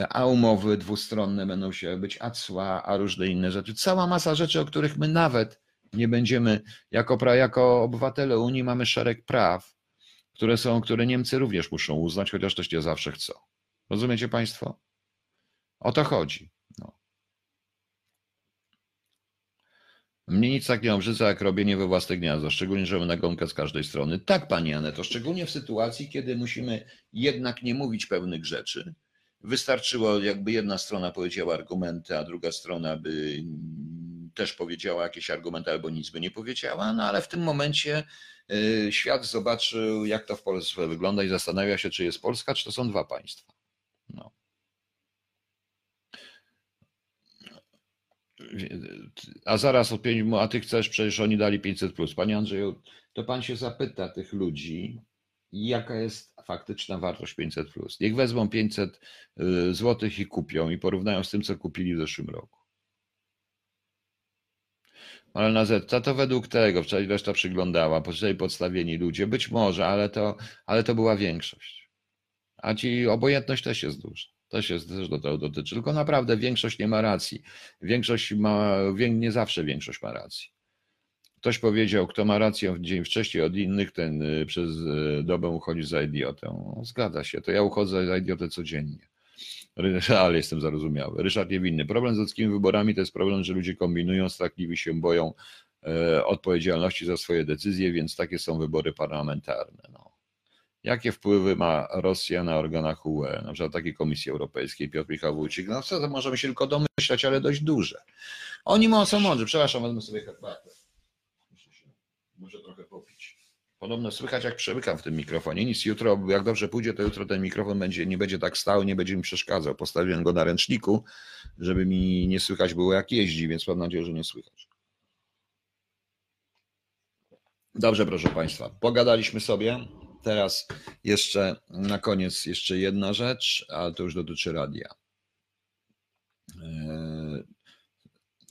A umowy dwustronne będą się być, a cła, a różne inne rzeczy. Cała masa rzeczy, o których my nawet nie będziemy, jako, jako obywatele Unii mamy szereg praw, które są, które Niemcy również muszą uznać, chociaż też nie zawsze chcą. Rozumiecie Państwo? O to chodzi. Mnie nic tak nie obrzydza, jak robienie we własne gniazdo, szczególnie, że na gąkę z każdej strony. Tak, Pani Aneto, szczególnie w sytuacji, kiedy musimy jednak nie mówić pewnych rzeczy. Wystarczyło, jakby jedna strona powiedziała argumenty, a druga strona by też powiedziała jakieś argumenty albo nic by nie powiedziała, no ale w tym momencie y, świat zobaczył, jak to w Polsce wygląda i zastanawia się, czy jest Polska, czy to są dwa państwa. A zaraz od pięć, a ty chcesz, przecież oni dali 500 plus. Panie Andrzeju, to pan się zapyta tych ludzi, jaka jest faktyczna wartość 500 plus. Niech wezmą 500 y, złotych i kupią i porównają z tym, co kupili w zeszłym roku. Ale na Z, to według tego, wczoraj reszta przyglądała, wczoraj podstawieni ludzie, być może, ale to, ale to była większość. A ci obojętność też jest duża. To się też do tego dotyczy. Tylko naprawdę większość nie ma racji. Większość ma, nie zawsze większość ma racji. Ktoś powiedział, kto ma rację dzień wcześniej od innych, ten y, przez y, dobę uchodzi za idiotę. Zgadza się, to ja uchodzę za idiotę codziennie. Ale jestem zarozumiały. Ryszard Niewinny. Problem z ludzkimi wyborami to jest problem, że ludzie kombinują, strachliwi się boją e, odpowiedzialności za swoje decyzje, więc takie są wybory parlamentarne. No. Jakie wpływy ma Rosja na organach UE, na przykład takiej Komisji Europejskiej, Piotr Michał Wójcik? No co, to możemy się tylko domyślać, ale dość duże. Oni są mądrzy. Przepraszam, wezmę sobie herbatę. Muszę trochę popić. Podobno słychać, jak przemykam w tym mikrofonie. Nic, jutro, jak dobrze pójdzie, to jutro ten mikrofon będzie, nie będzie tak stał, nie będzie mi przeszkadzał. Postawiłem go na ręczniku, żeby mi nie słychać było, jak jeździ, więc mam nadzieję, że nie słychać. Dobrze, proszę Państwa, pogadaliśmy sobie. Teraz jeszcze na koniec jeszcze jedna rzecz, ale to już dotyczy radia. E,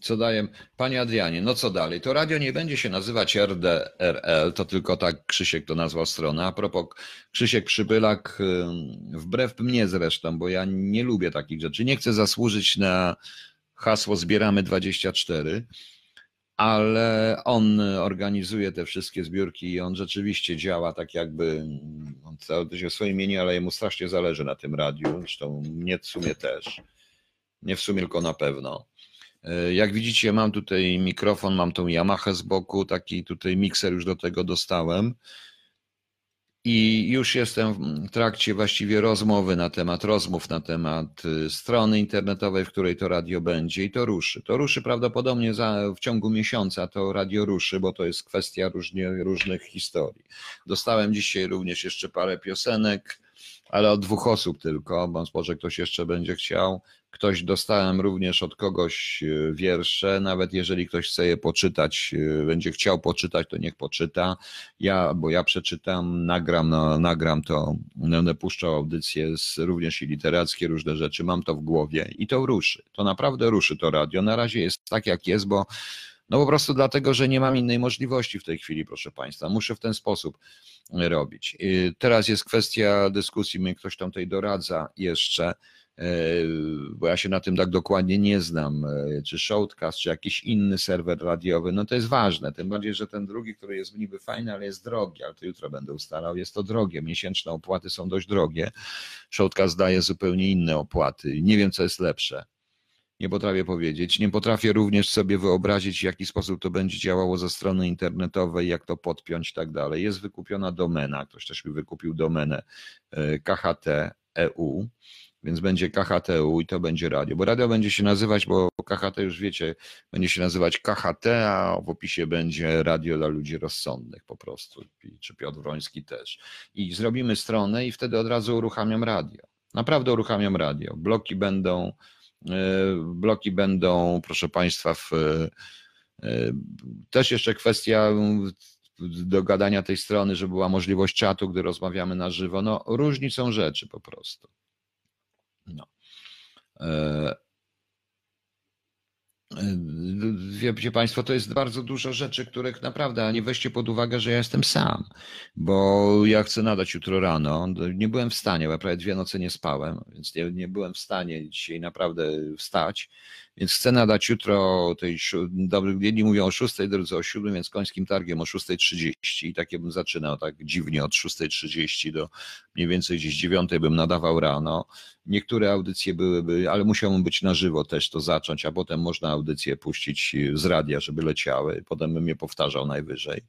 co daję? Panie Adrianie, no co dalej? To radio nie będzie się nazywać RDRL, to tylko tak Krzysiek to nazwał stronę. A propos, Krzysiek Przybylak, wbrew mnie zresztą, bo ja nie lubię takich rzeczy, nie chcę zasłużyć na hasło Zbieramy 24 ale on organizuje te wszystkie zbiórki i on rzeczywiście działa tak jakby, on cały się swoje imieniu, ale jemu strasznie zależy na tym radiu, zresztą mnie w sumie też, nie w sumie tylko na pewno. Jak widzicie mam tutaj mikrofon, mam tą Yamaha z boku, taki tutaj mikser już do tego dostałem I już jestem w trakcie właściwie rozmowy na temat, rozmów na temat y, strony internetowej, w której to radio będzie i to ruszy. To ruszy prawdopodobnie za, w ciągu miesiąca, to radio ruszy, bo to jest kwestia różnie, różnych historii. Dostałem dzisiaj również jeszcze parę piosenek, ale od dwóch osób tylko, bo może ktoś jeszcze będzie chciał. Ktoś dostałem również od kogoś e, wiersze, nawet jeżeli ktoś chce je poczytać, e, będzie chciał poczytać, to niech poczyta. Ja, bo ja przeczytam, nagram, no, nagram to, będę puszczał audycje z, również i literackie, różne rzeczy, mam to w głowie i to ruszy. To naprawdę ruszy to radio. Na razie jest tak, jak jest, bo no po prostu dlatego, że nie mam innej możliwości w tej chwili, proszę Państwa. Muszę w ten sposób robić. E, teraz jest kwestia dyskusji, mnie ktoś tam tutaj doradza jeszcze bo ja się na tym tak dokładnie nie znam, e, czy Shoutcast, czy jakiś inny serwer radiowy, no to jest ważne, tym bardziej, że ten drugi, który jest niby fajny, ale jest drogi, ale to jutro będę ustalał, jest to drogie, miesięczne opłaty są dość drogie, Shoutcast daje zupełnie inne opłaty, nie wiem, co jest lepsze. Nie potrafię powiedzieć. Nie potrafię również sobie wyobrazić, w jaki sposób to będzie działało ze strony internetowej, jak to podpiąć i tak dalej. Jest wykupiona domena, ktoś też mi wykupił domenę e, KHT.eu więc będzie KHTU i to będzie radio, bo radio będzie się nazywać, bo KHT już wiecie, będzie się nazywać KHT, a w opisie będzie radio dla ludzi rozsądnych po prostu, czy Piotr Wroński też. I zrobimy stronę i wtedy od razu uruchamiam radio. Naprawdę uruchamiam radio. Bloki będą, e, bloki będą, proszę Państwa, w, e, też jeszcze kwestia dogadania tej strony, żeby była możliwość czatu, gdy rozmawiamy na żywo. No, różni są rzeczy po prostu. 呃 wiecie Państwo, to jest bardzo dużo rzeczy, których naprawdę, a nie weźcie pod uwagę, że ja jestem sam, bo ja chcę nadać jutro rano. Nie byłem w stanie, bo ja prawie dwie noce nie spałem, więc nie, nie byłem w stanie dzisiaj naprawdę wstać. Więc chcę nadać jutro tej, jedni mówią o 6, drudzy o 7, więc końskim targiem o 6.30 i takie bym zaczynał tak dziwnie od 6.30 do mniej więcej gdzieś 9 bym nadawał rano. Niektóre audycje byłyby, ale musiałbym być na żywo też to zacząć, a potem można audycje puścić z radia, żeby leciały. Potem bym je powtarzał najwyżej.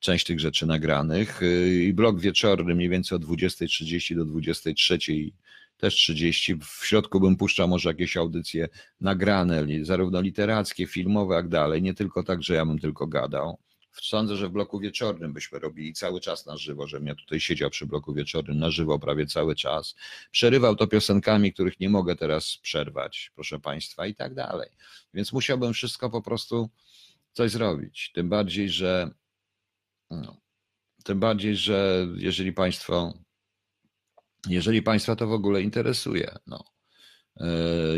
Część tych rzeczy nagranych i blok wieczorny mniej więcej od 20.30 do 23.00 też 30. W środku bym puszczał może jakieś audycje nagrane, zarówno literackie, filmowe, jak dalej. Nie tylko tak, że ja bym tylko gadał. Sądzę, że w bloku wieczornym byśmy robili cały czas na żywo, żebym ja tutaj siedział przy bloku wieczornym na żywo prawie cały czas. Przerywał to piosenkami, których nie mogę teraz przerwać, proszę Państwa, i tak dalej. Więc musiałbym wszystko po prostu coś zrobić. Tym bardziej, że no, tym bardziej, że jeżeli Państwo jeżeli Państwa to w ogóle interesuje. No. E,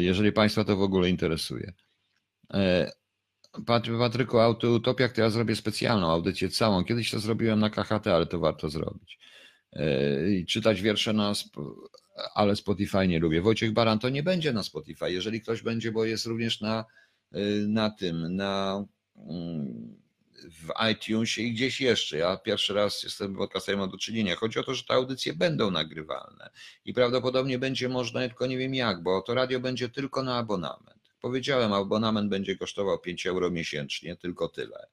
jeżeli Państwa to w ogóle interesuje. E, Patryku, Autoutopiak to ja zrobię specjalną audycję całą. Kiedyś to zrobiłem na KHT, ale to warto zrobić. E, I czytać wiersze na, ale Spotify nie lubię. Wojciech Baran to nie będzie na Spotify. Jeżeli ktoś będzie, bo jest również na, na tym, na mm, w iTunesie i gdzieś jeszcze. Ja pierwszy raz jestem podcastem, mam do czynienia. Chodzi o to, że te audycje będą nagrywalne i prawdopodobnie będzie można, tylko nie wiem jak, bo to radio będzie tylko na abonament. Powiedziałem, abonament będzie kosztował 5 euro miesięcznie, tylko tyle.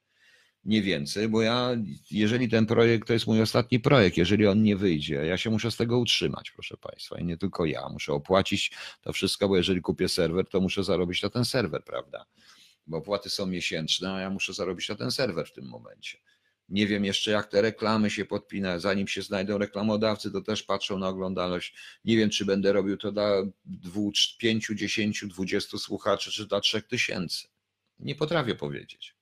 Nie więcej, bo ja, jeżeli ten projekt to jest mój ostatni projekt, jeżeli on nie wyjdzie, ja się muszę z tego utrzymać, proszę Państwa, i nie tylko ja. Muszę opłacić to wszystko, bo jeżeli kupię serwer, to muszę zarobić na ten serwer, prawda? bo opłaty są miesięczne, a ja muszę zarobić na ten serwer w tym momencie. Nie wiem jeszcze, jak te reklamy się podpina. Zanim się znajdą reklamodawcy, to też patrzą na oglądalność. Nie wiem, czy będę robił to dla 5, 10, 20 słuchaczy, czy dla 3 tysięcy. Nie potrafię powiedzieć.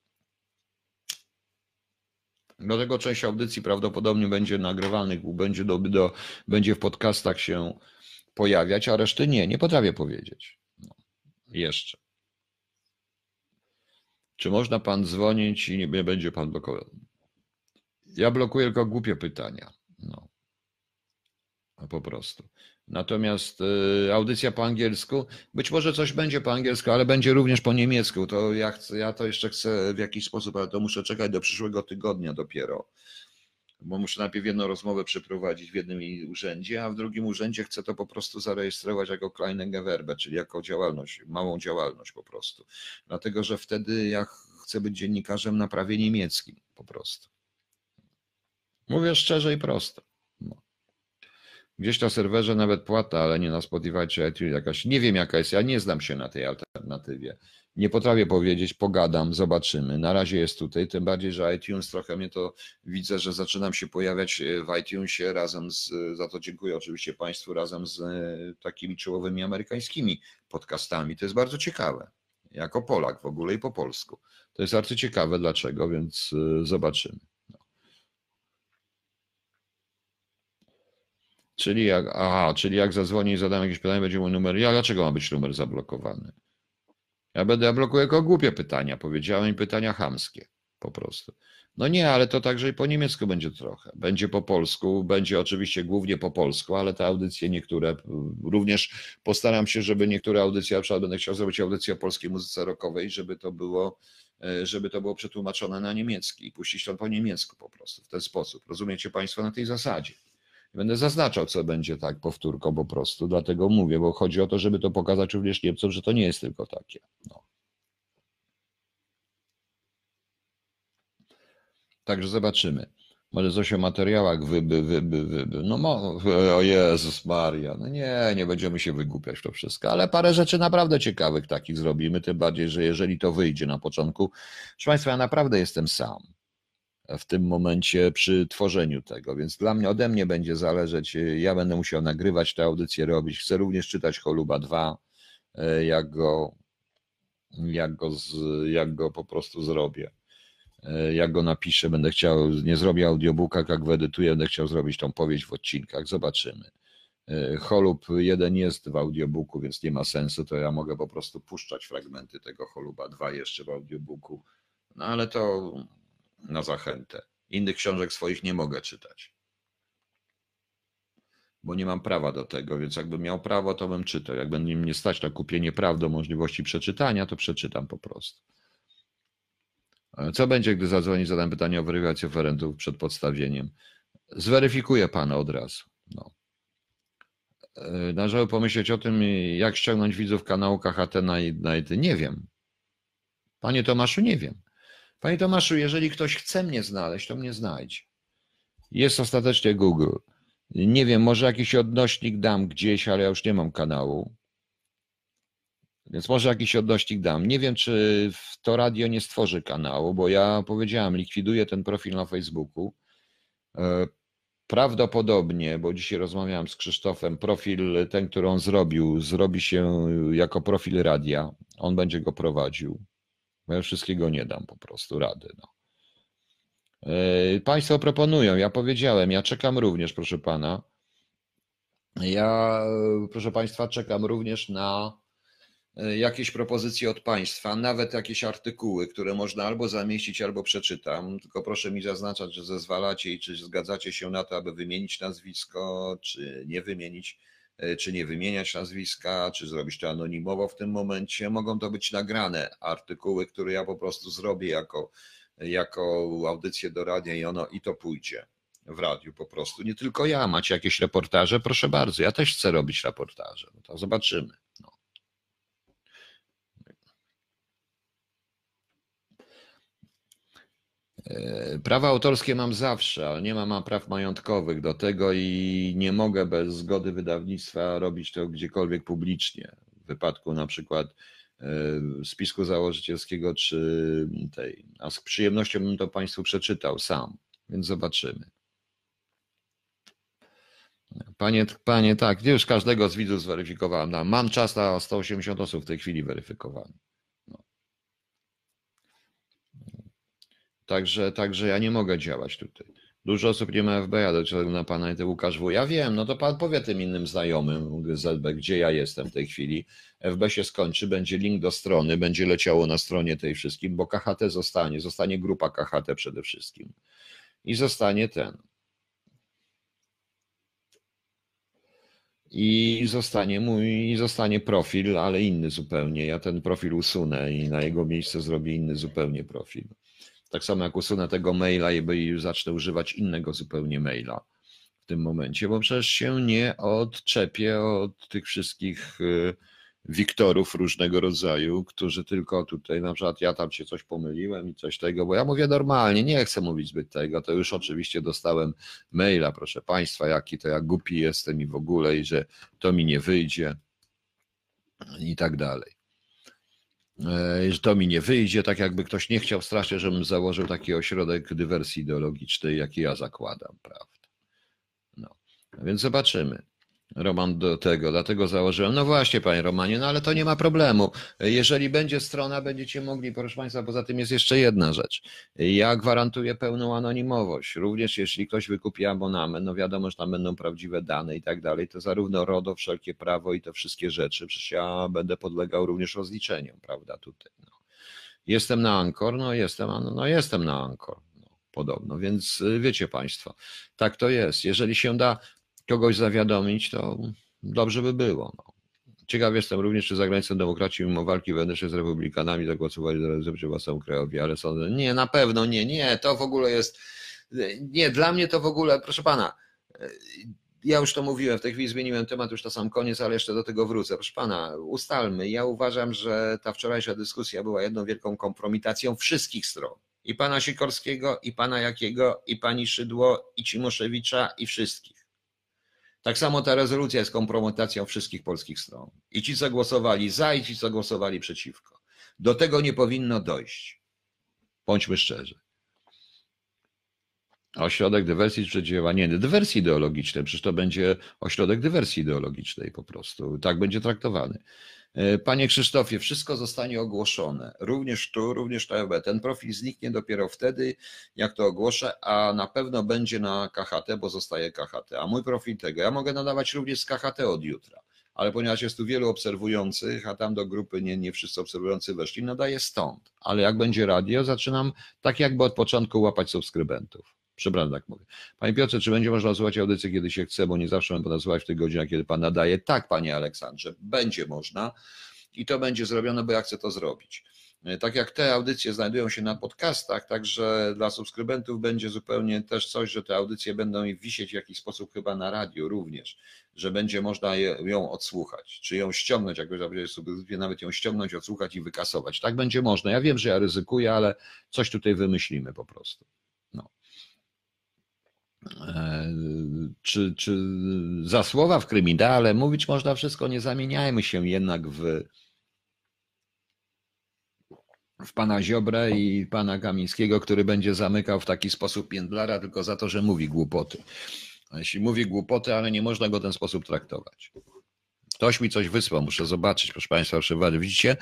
Dlatego część audycji prawdopodobnie będzie nagrywalnych, będzie, do, do, będzie w podcastach się pojawiać, a reszty nie. Nie potrafię powiedzieć. No, jeszcze. Czy można pan dzwonić i nie będzie pan blokował? Ja blokuję tylko głupie pytania. No. Po prostu. Natomiast y, audycja po angielsku, być może coś będzie po angielsku, ale będzie również po niemiecku. To ja, chcę, ja to jeszcze chcę w jakiś sposób, ale to muszę czekać do przyszłego tygodnia dopiero bo muszę najpierw jedną rozmowę przeprowadzić w jednym urzędzie, a w drugim urzędzie chcę to po prostu zarejestrować jako kleine Gewerbe, czyli jako działalność, małą działalność po prostu. Dlatego, że wtedy ja chcę być dziennikarzem na prawie niemieckim po prostu. Mówię szczerze i prosto. Gdzieś na serwerze nawet płata, ale nie na Spotify czy iTunes jakaś. Nie wiem jaka jest, ja nie znam się na tej alternatywie. Nie potrafię powiedzieć, pogadam, zobaczymy. Na razie jest tutaj, tym bardziej, że iTunes trochę mnie to widzę, że zaczynam się pojawiać e, w iTunesie razem z, za to dziękuję oczywiście Państwu, razem z e, takimi czołowymi amerykańskimi podcastami. To jest bardzo ciekawe. Jako Polak w ogóle i po polsku. To jest bardzo ciekawe, dlaczego, więc e, zobaczymy. Czyli jak, aha, czyli jak zadzwoni i zadam jakieś pytanie, będzie mój numer. Ja dlaczego ma być numer zablokowany? Ja będę ja blokuję jako głupie pytania, powiedziałem pytania chamskie po prostu. No nie, ale to także i po niemiecku będzie trochę. Będzie po polsku, będzie oczywiście głównie po polsku, ale te audycje niektóre, również postaram się, żeby niektóre audycje, na przykład będę chciał zrobić audycję o polskiej muzyce rockowej, żeby to było, e, żeby to było przetłumaczone na niemiecki i puścić to po niemiecku po prostu, w ten sposób. Rozumiecie Państwo na tej zasadzie. Będę zaznaczał, co będzie tak powtórką po prostu, dlatego mówię, bo chodzi o to, żeby to pokazać również Niemcom, że to nie jest tylko takie. No. Także zobaczymy. Może coś o materiałach wyby, wyby, wyby. No mo, o Jezus Maria, no nie, nie będziemy się wygłupiać to wszystko, ale parę rzeczy naprawdę ciekawych takich zrobimy, tym bardziej, że jeżeli to wyjdzie na początku, proszę Państwa, ja naprawdę jestem sam w tym momencie przy tworzeniu tego, więc dla mnie, ode mnie będzie zależeć, ja będę musiał nagrywać te audycje, robić, chcę również czytać Choluba 2, e, jak go, jak go, z, jak go po prostu zrobię, e, jak go napiszę, będę chciał, nie zrobię audiobooka, jak wyedytuję, będę chciał zrobić tą powieść w odcinkach, zobaczymy. Holub 1 jest w audiobooku, więc nie ma sensu, to ja mogę po prostu puszczać fragmenty tego Choluba 2 jeszcze w audiobooku, no ale to na zachętę. Innych książek swoich nie mogę czytać. Bo nie mam prawa do tego, więc jakbym miał prawo, to bym czytał. Jak będzie mnie stać na kupienie praw do możliwości przeczytania, to przeczytam po prostu. Co będzie, gdy zadzwoni, zadam pytanie o weryfikację oferentów przed podstawieniem? Zweryfikuję pana od razu. No. E, należało pomyśleć o tym, jak ściągnąć widzów kanału KHT na, na Nie wiem. Panie Tomaszu, nie wiem. Panie Tomaszu, jeżeli ktoś chce mnie znaleźć, to mnie znajdzie. Jest ostatecznie Google. Nie wiem, może jakiś odnośnik dam gdzieś, ale ja już nie mam kanału. Więc może jakiś odnośnik dam. Nie wiem, czy to radio nie stworzy kanału, bo ja powiedziałem, likwiduję ten profil na Facebooku. E, prawdopodobnie, bo dzisiaj rozmawiałem z Krzysztofem, profil ten, który on zrobił, zrobi się jako profil radia. On będzie go prowadził. Bo ja wszystkiego nie dam po prostu rady. No. Państwo proponują, ja powiedziałem, ja czekam również, proszę pana. Ja, proszę państwa, czekam również na e, jakieś propozycje od państwa, nawet jakieś artykuły, które można albo zamieścić, albo przeczytam. Tylko proszę mi zaznaczać, że zezwalacie i czy zgadzacie się na to, aby wymienić nazwisko, czy nie wymienić czy nie wymieniać nazwiska, czy zrobić to anonimowo w tym momencie. Mogą to być nagrane artykuły, które ja po prostu zrobię jako, jako audycję do radia i ono i to pójdzie w radiu po prostu. Nie tylko ja, macie jakieś reportaże, proszę bardzo, ja też chcę robić reportaże, no to zobaczymy. No. E, prawa autorskie mam zawsze, ale nie mam praw majątkowych do tego i nie mogę bez zgody wydawnictwa robić to gdziekolwiek publicznie. W wypadku na przykład e, spisku założycielskiego czy tej. A z przyjemnością bym to Państwu przeczytał sam, więc zobaczymy. Panie, panie, tak, już każdego z widzów zweryfikowałem. Mam czas na 180 osób w tej chwili weryfikowanych. Także, także ja nie mogę działać tutaj. Dużo osób nie ma FBA, do czego na pana i te Łukasz W. Ja wiem, no to pan powie tym innym znajomym ZB, gdzie ja jestem w tej chwili. FB się skończy, będzie link do strony, będzie leciało na stronie tej wszystkim, bo KHT zostanie, zostanie grupa KHT przede wszystkim. I zostanie ten. I zostanie mój, i zostanie profil, ale inny zupełnie. Ja ten profil usunę i na jego miejsce zrobię inny zupełnie profil. Tak samo jak usunę tego maila i zacznę używać innego zupełnie maila w tym momencie, bo przecież się nie odczepię od tych wszystkich y, Wiktorów różnego rodzaju, którzy tylko tutaj, na przykład ja tam się coś pomyliłem i coś tego, bo ja mówię normalnie, nie chcę mówić zbyt tego, to już oczywiście dostałem maila, proszę Państwa, jaki to ja głupi jestem i w ogóle, i że to mi nie wyjdzie i tak dalej. E, że to mi nie wyjdzie, tak jakby ktoś nie chciał strasznie, żebym założył taki ośrodek dywersji ideologicznej, jaki ja zakładam, prawda? No, więc zobaczymy. Roman do tego, dlatego założyłem. No właśnie, panie Romanie, no ale to nie ma problemu. Jeżeli będzie strona, będziecie mogli, proszę państwa, poza tym jest jeszcze jedna rzecz. Ja gwarantuję pełną anonimowość. Również jeśli ktoś wykupi abonament, no wiadomo, że tam będą prawdziwe dane i tak dalej, to zarówno RODO, wszelkie prawo i te wszystkie rzeczy, przecież ja będę podlegał również rozliczeniom, prawda, tutaj. No. Jestem na Ankor, no jestem, no jestem na Ankor. No, podobno, więc wiecie Państwo, tak to jest. Jeżeli się da kogoś zawiadomić, to dobrze by było. No. Ciekaw jestem również, czy za granicą demokraci mimo walki wewnętrznej z republikanami zagłosowali za rezerwę przeciwko krajowi, ale sądzę, nie, na pewno nie, nie, to w ogóle jest, nie, dla mnie to w ogóle, proszę pana, ja już to mówiłem, w tej chwili zmieniłem temat, już to sam koniec, ale jeszcze do tego wrócę. Proszę pana, ustalmy, ja uważam, że ta wczorajsza dyskusja była jedną wielką kompromitacją wszystkich stron. I pana Sikorskiego, i pana Jakiego, i pani Szydło, i Cimoszewicza, i wszystkich. Tak samo ta rezolucja jest kompromitacją wszystkich polskich stron. I ci, co głosowali za, i ci, co głosowali przeciwko. Do tego nie powinno dojść. Bądźmy szczerzy. Ośrodek dywersji czy działania, nie, dywersji ideologicznej, przecież to będzie ośrodek dywersji ideologicznej po prostu. Tak będzie traktowany. E, panie Krzysztofie, wszystko zostanie ogłoszone. Również tu, również TOB. Ten profil zniknie dopiero wtedy, jak to ogłoszę, a na pewno będzie na KHT, bo zostaje KHT. A mój profil tego, ja mogę nadawać również z KHT od jutra. Ale ponieważ jest tu wielu obserwujących, a tam do grupy nie, nie wszyscy obserwujący weszli, nadaję stąd. Ale jak będzie radio, zaczynam tak jakby od początku łapać subskrybentów. Przepraszam, tak mówię. Panie Piotrze, czy będzie można słuchać audycji, kiedy się chce, bo nie zawsze można słuchać w tych godzinach, kiedy Pan nadaje? Tak, Panie Aleksandrze, będzie można i to będzie zrobione, bo ja chcę to zrobić. E, tak jak te audycje znajdują się na podcastach, także dla subskrybentów będzie zupełnie też coś, że te audycje będą wisieć w jakiś sposób chyba na radiu również, że będzie można je, ją odsłuchać, czy ją ściągnąć, jak subskrypcję, nawet ją ściągnąć, odsłuchać i wykasować. Tak będzie można. Ja wiem, że ja ryzykuję, ale coś tutaj wymyślimy po prostu. E, czy, czy za słowa w kryminale mówić można wszystko, nie zamieniajmy się jednak w, w pana Ziobrę i pana Kamińskiego, który będzie zamykał w taki sposób piędlara tylko za to, że mówi głupoty. Jeśli mówi głupoty, ale nie można go w ten sposób traktować. Ktoś mi coś wysłał, muszę zobaczyć, proszę Państwa, proszę Widzicie?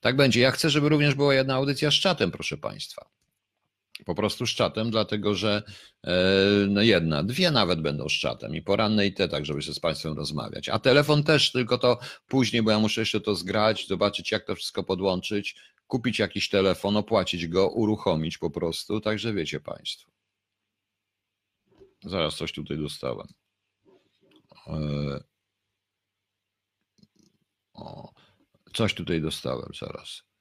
Tak będzie. Ja chcę, żeby również była jedna audycja z czatem, proszę Państwa po prostu z czatem, dlatego że e, no jedna, dwie nawet będą z czatem i poranne i te, tak żeby się z Państwem rozmawiać. A telefon też, tylko to później, bo ja muszę jeszcze to zgrać, zobaczyć jak to wszystko podłączyć, kupić jakiś telefon, opłacić go, uruchomić po prostu, także wiecie Państwo. Zaraz coś tutaj dostałem. E, o, coś tutaj dostałem, zaraz.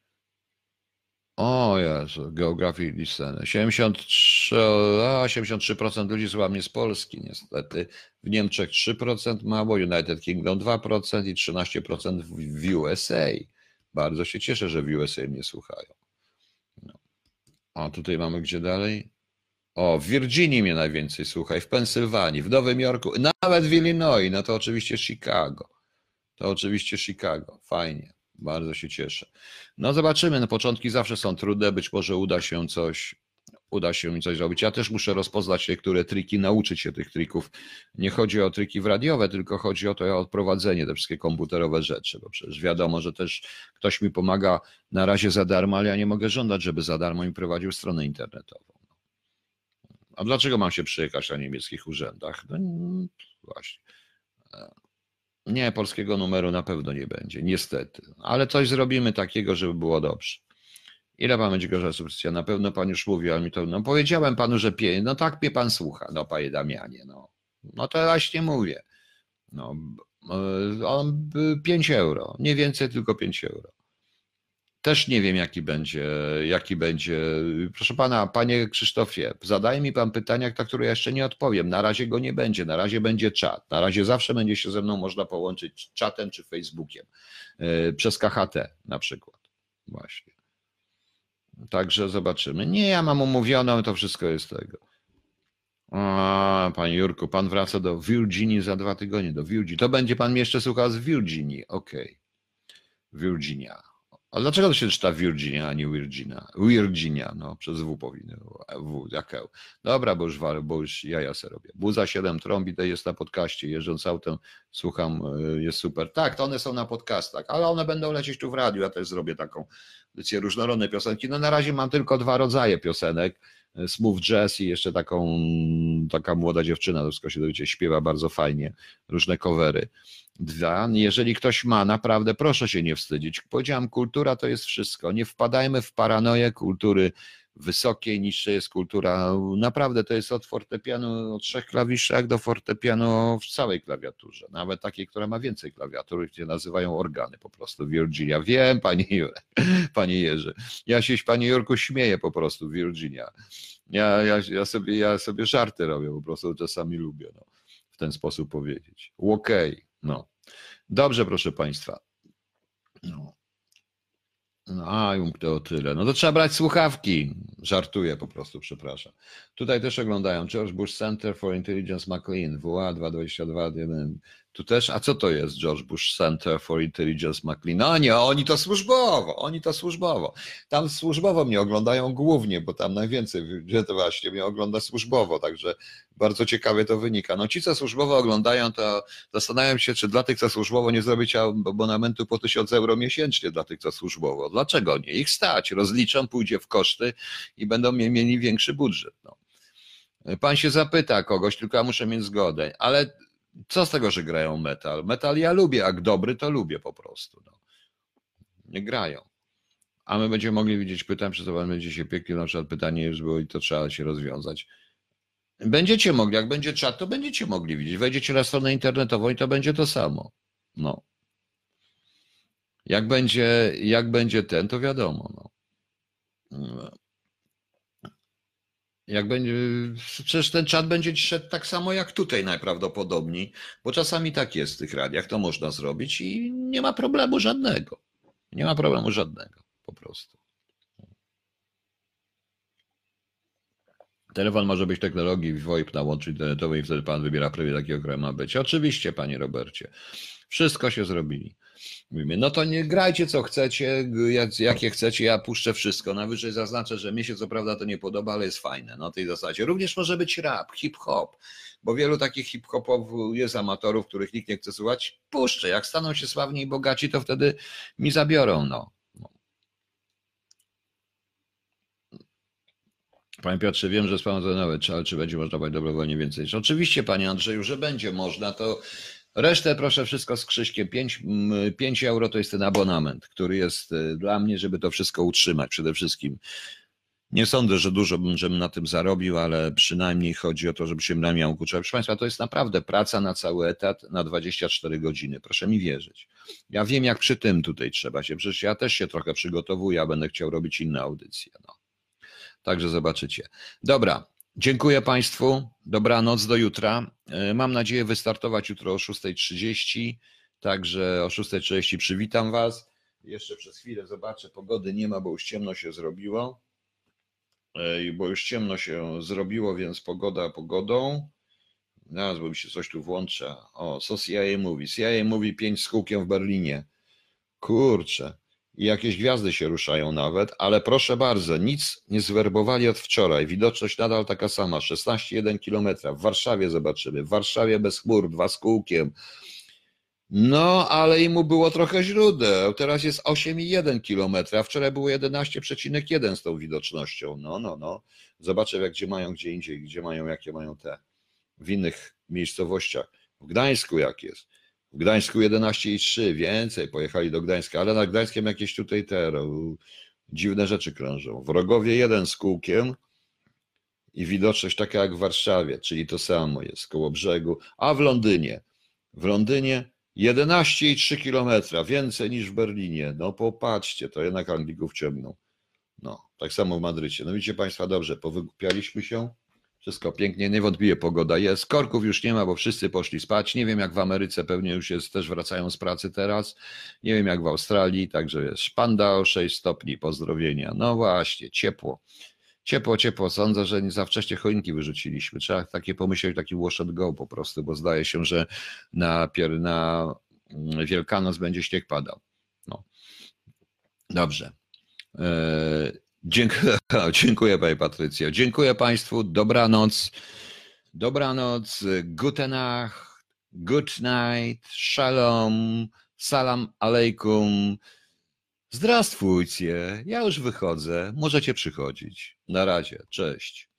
O Jezu, geografii listeny. 73, a 83% ludzi słucha mnie z Polski niestety. W Niemczech 3% mało, United Kingdom 2% i 13% w USA. Bardzo się cieszę, że w USA mnie słuchają. No. A tutaj mamy gdzie dalej? O, w Virginii mnie najwięcej słucha i w Pensylwanii, w Nowym Jorku, nawet w Illinois, no to oczywiście Chicago. To oczywiście Chicago, fajnie. Bardzo się cieszę. No zobaczymy, no początki zawsze są trudne, być może uda się coś, uda się mi coś zrobić. Ja też muszę rozpoznać niektóre triki, nauczyć się tych trików. Nie chodzi o triki w radiowe, tylko chodzi o to o odprowadzenie, te wszystkie komputerowe rzeczy, bo przecież wiadomo, że też ktoś mi pomaga na razie za darmo, ale ja nie mogę żądać, żeby za darmo mi prowadził stronę internetową. A dlaczego mam się przyjechać na niemieckich urzędach? No właśnie. Nie, polskiego numeru na pewno nie będzie, niestety. Ale coś zrobimy takiego, żeby było dobrze. Ile pan będzie gorzej subskrypcja? Na pewno pan już mówił, ale mi to. No powiedziałem panu, że pie... no tak mnie pan słucha, no panie Damianie. No, no to właśnie mówię. No, on 5 euro. Nie więcej, tylko 5 euro. Też nie wiem, jaki będzie, jaki będzie. Proszę pana, panie Krzysztofie, zadaje mi pan pytania, na które ja jeszcze nie odpowiem. Na razie go nie będzie, na razie będzie czat. Na razie zawsze będzie się ze mną można połączyć czatem czy Facebookiem. Yy, przez KHT na przykład. Właśnie. Także zobaczymy. Nie, ja mam umówioną, to wszystko jest tego. A, panie Jurku, pan wraca do Virginii za dwa tygodnie, do Virginii. To będzie pan jeszcze słuchał z Virginii. Okej. Okay. Virginia. A dlaczego to się czyta Virginia, a nie Virginia? Virginia, no przez W powinno. W, jak L. Dobra, bo już, bo już jaja se robię. Buza 7 trąbi, to jest na podcaście, jeżdżąc autem, słucham, y, jest super. Tak, to one są na podcastach, ale one będą lecieć tu w radiu, ja też zrobię taką edycję różnorodne piosenki. No na razie mam tylko dwa rodzaje piosenek, smooth jazz i jeszcze taką, taka młoda dziewczyna, to wszystko się dowiecie, śpiewa bardzo fajnie, różne covery. Dwa, jeżeli ktoś ma, naprawdę proszę się nie wstydzić. Powiedziałem, kultura to jest wszystko. Nie wpadajmy w paranoję kultury wysokiej, niższej jest kultura. Naprawdę to jest od fortepianu o trzech klawiszach do fortepianu w całej klawiaturze. Nawet takiej, która ma więcej klawiatur, gdzie nazywają organy po prostu. Virginia. Wiem, Jure, panie Jerzy. Ja się, panie Jurku, śmieję po prostu, Virginia. Ja, ja, ja, sobie, ja sobie żarty robię, po prostu czasami lubię no, w ten sposób powiedzieć. Okej. Okay. No. Dobrze, proszę Państwa. No. No, a, to o tyle. No to trzeba brać słuchawki. Żartuję po prostu, przepraszam. Tutaj też oglądają George Bush Center for Intelligence McLean, WA 222 tu też, a co to jest George Bush Center for Intelligence McLean? No nie, oni to służbowo, oni to służbowo. Tam służbowo mnie oglądają głównie, bo tam najwięcej, to właśnie mnie ogląda służbowo, także bardzo ciekawie to wynika. No ci, co służbowo oglądają, to zastanawiam się, czy dla tych, co służbowo nie zrobić abonamentu po 1000 euro miesięcznie dla tych, co służbowo. Dlaczego nie? Ich stać, rozliczą, pójdzie w koszty i będą mieli większy budżet. No. Pan się zapyta kogoś, tylko ja muszę mieć zgodę, ale co z tego, że grają metal? Metal ja lubię, jak dobry, to lubię po prostu. No. Nie grają. A my będziemy mogli widzieć, pytam, czy to będzie się piekli, na przykład pytanie już było i to trzeba się rozwiązać. Będziecie mogli, jak będzie czat, to będziecie mogli widzieć. Wejdziecie na stronę internetową i to będzie to samo. No. Jak będzie, jak będzie ten, to wiadomo. No. Jak będzie, przecież ten czat będzie szedł tak samo jak tutaj najprawdopodobniej, bo czasami tak jest w tych radiach, to można zrobić i nie ma problemu żadnego. Nie ma problemu żadnego, po prostu. Telefon może być technologii VoIP na łączu internetowej i wtedy pan wybiera prawie takiego, który ma być. Oczywiście, panie Robercie. Wszystko się zrobili. Mówimy, no to nie grajcie co chcecie, jak, jakie chcecie, ja puszczę wszystko. Najwyżej zaznaczę, że mi się co prawda to nie podoba, ale jest fajne. No tej zasadzie. Również może być rap, hip-hop, bo wielu takich hip-hopów jest amatorów, których nikt nie chce słuchać. Puszczę, jak staną się sławni i bogaci, to wtedy mi zabiorą, no. Panie Piotrze, wiem, że sprawdzone, ale czy będzie można dać dobrowolnie więcej? Oczywiście, panie Andrzeju, że będzie można, to Resztę proszę wszystko z Krzyśkiem. 5, 5 euro to jest ten abonament, który jest y, dla mnie, żeby to wszystko utrzymać przede wszystkim. Nie sądzę, że dużo bym żebym na tym zarobił, ale przynajmniej chodzi o to, żeby się na miał kurczę. Proszę Państwa, to jest naprawdę praca na cały etat na 24 godziny. Proszę mi wierzyć. Ja wiem, jak przy tym tutaj trzeba się. Przecież ja też się trochę przygotowuję, a będę chciał robić inne audycje. No. Także zobaczycie. Dobra, Dziękuję Państwu. Dobranoc do jutra. E, mam nadzieję wystartować jutro o 6.30. Także o 6.30 przywitam Was. Jeszcze przez chwilę zobaczę. Pogody nie ma, bo już ciemno się zrobiło. E, bo już ciemno się zrobiło, więc pogoda pogodą. Zaraz, bo mi się coś tu włącza. O, co CIA mówi? CIA mówi 5 z kółkiem w Berlinie. Kurczę i jakieś gwiazdy się ruszają nawet, ale proszę bardzo, nic nie zwerbowali od wczoraj. Widoczność nadal taka sama, 16,1 km. W Warszawie zobaczymy. W Warszawie bez chmur, dwa z kółkiem. No, ale i mu było trochę źródeł. Teraz jest 8,1 km, a wczoraj było 11,1 z tą widocznością. No, no, no. Zobaczę, jak gdzie mają gdzie indziej, gdzie mają, jakie mają te w innych miejscowościach. W Gdańsku jak jest. W Gdańsku 11,3, więcej pojechali do Gdańska, ale nad Gdańskiem jakieś tutaj te dziwne rzeczy krążą. W Rogowie jeden z kółkiem i widoczność taka jak w Warszawie, czyli to samo jest koło brzegu, a w Londynie. W Londynie 11,3 kilometra, więcej niż w Berlinie. No popatrzcie, to jednak Anglików ciągną. No, tak samo w Madrycie. No widzicie Państwa, dobrze, powygłupialiśmy się. Wszystko pięknie, niewątpliwie pogoda jest. Korków już nie ma, bo wszyscy poszli spać. Nie wiem jak w Ameryce, pewnie już jest, też wracają z pracy teraz. Nie wiem jak w Australii, także jest szpanda o 6 stopni, pozdrowienia. No właśnie, ciepło. Ciepło, ciepło. Sądzę, że nie za wcześnie choinki wyrzuciliśmy. Trzeba takie pomyśleć, taki wash and go po prostu, bo zdaje się, że na, pier- na mm, Wielkanoc będzie śnieg padał. No. Dobrze. Eee, dziękuję, dziękuję Pani. Dziękuję Państwu. Dobranoc. Dobranoc. Gute Nacht. Good night. Shalom. Salam alejkum. Zdrastwujcie. Ja już wychodzę. Możecie przychodzić. Na razie. Cześć.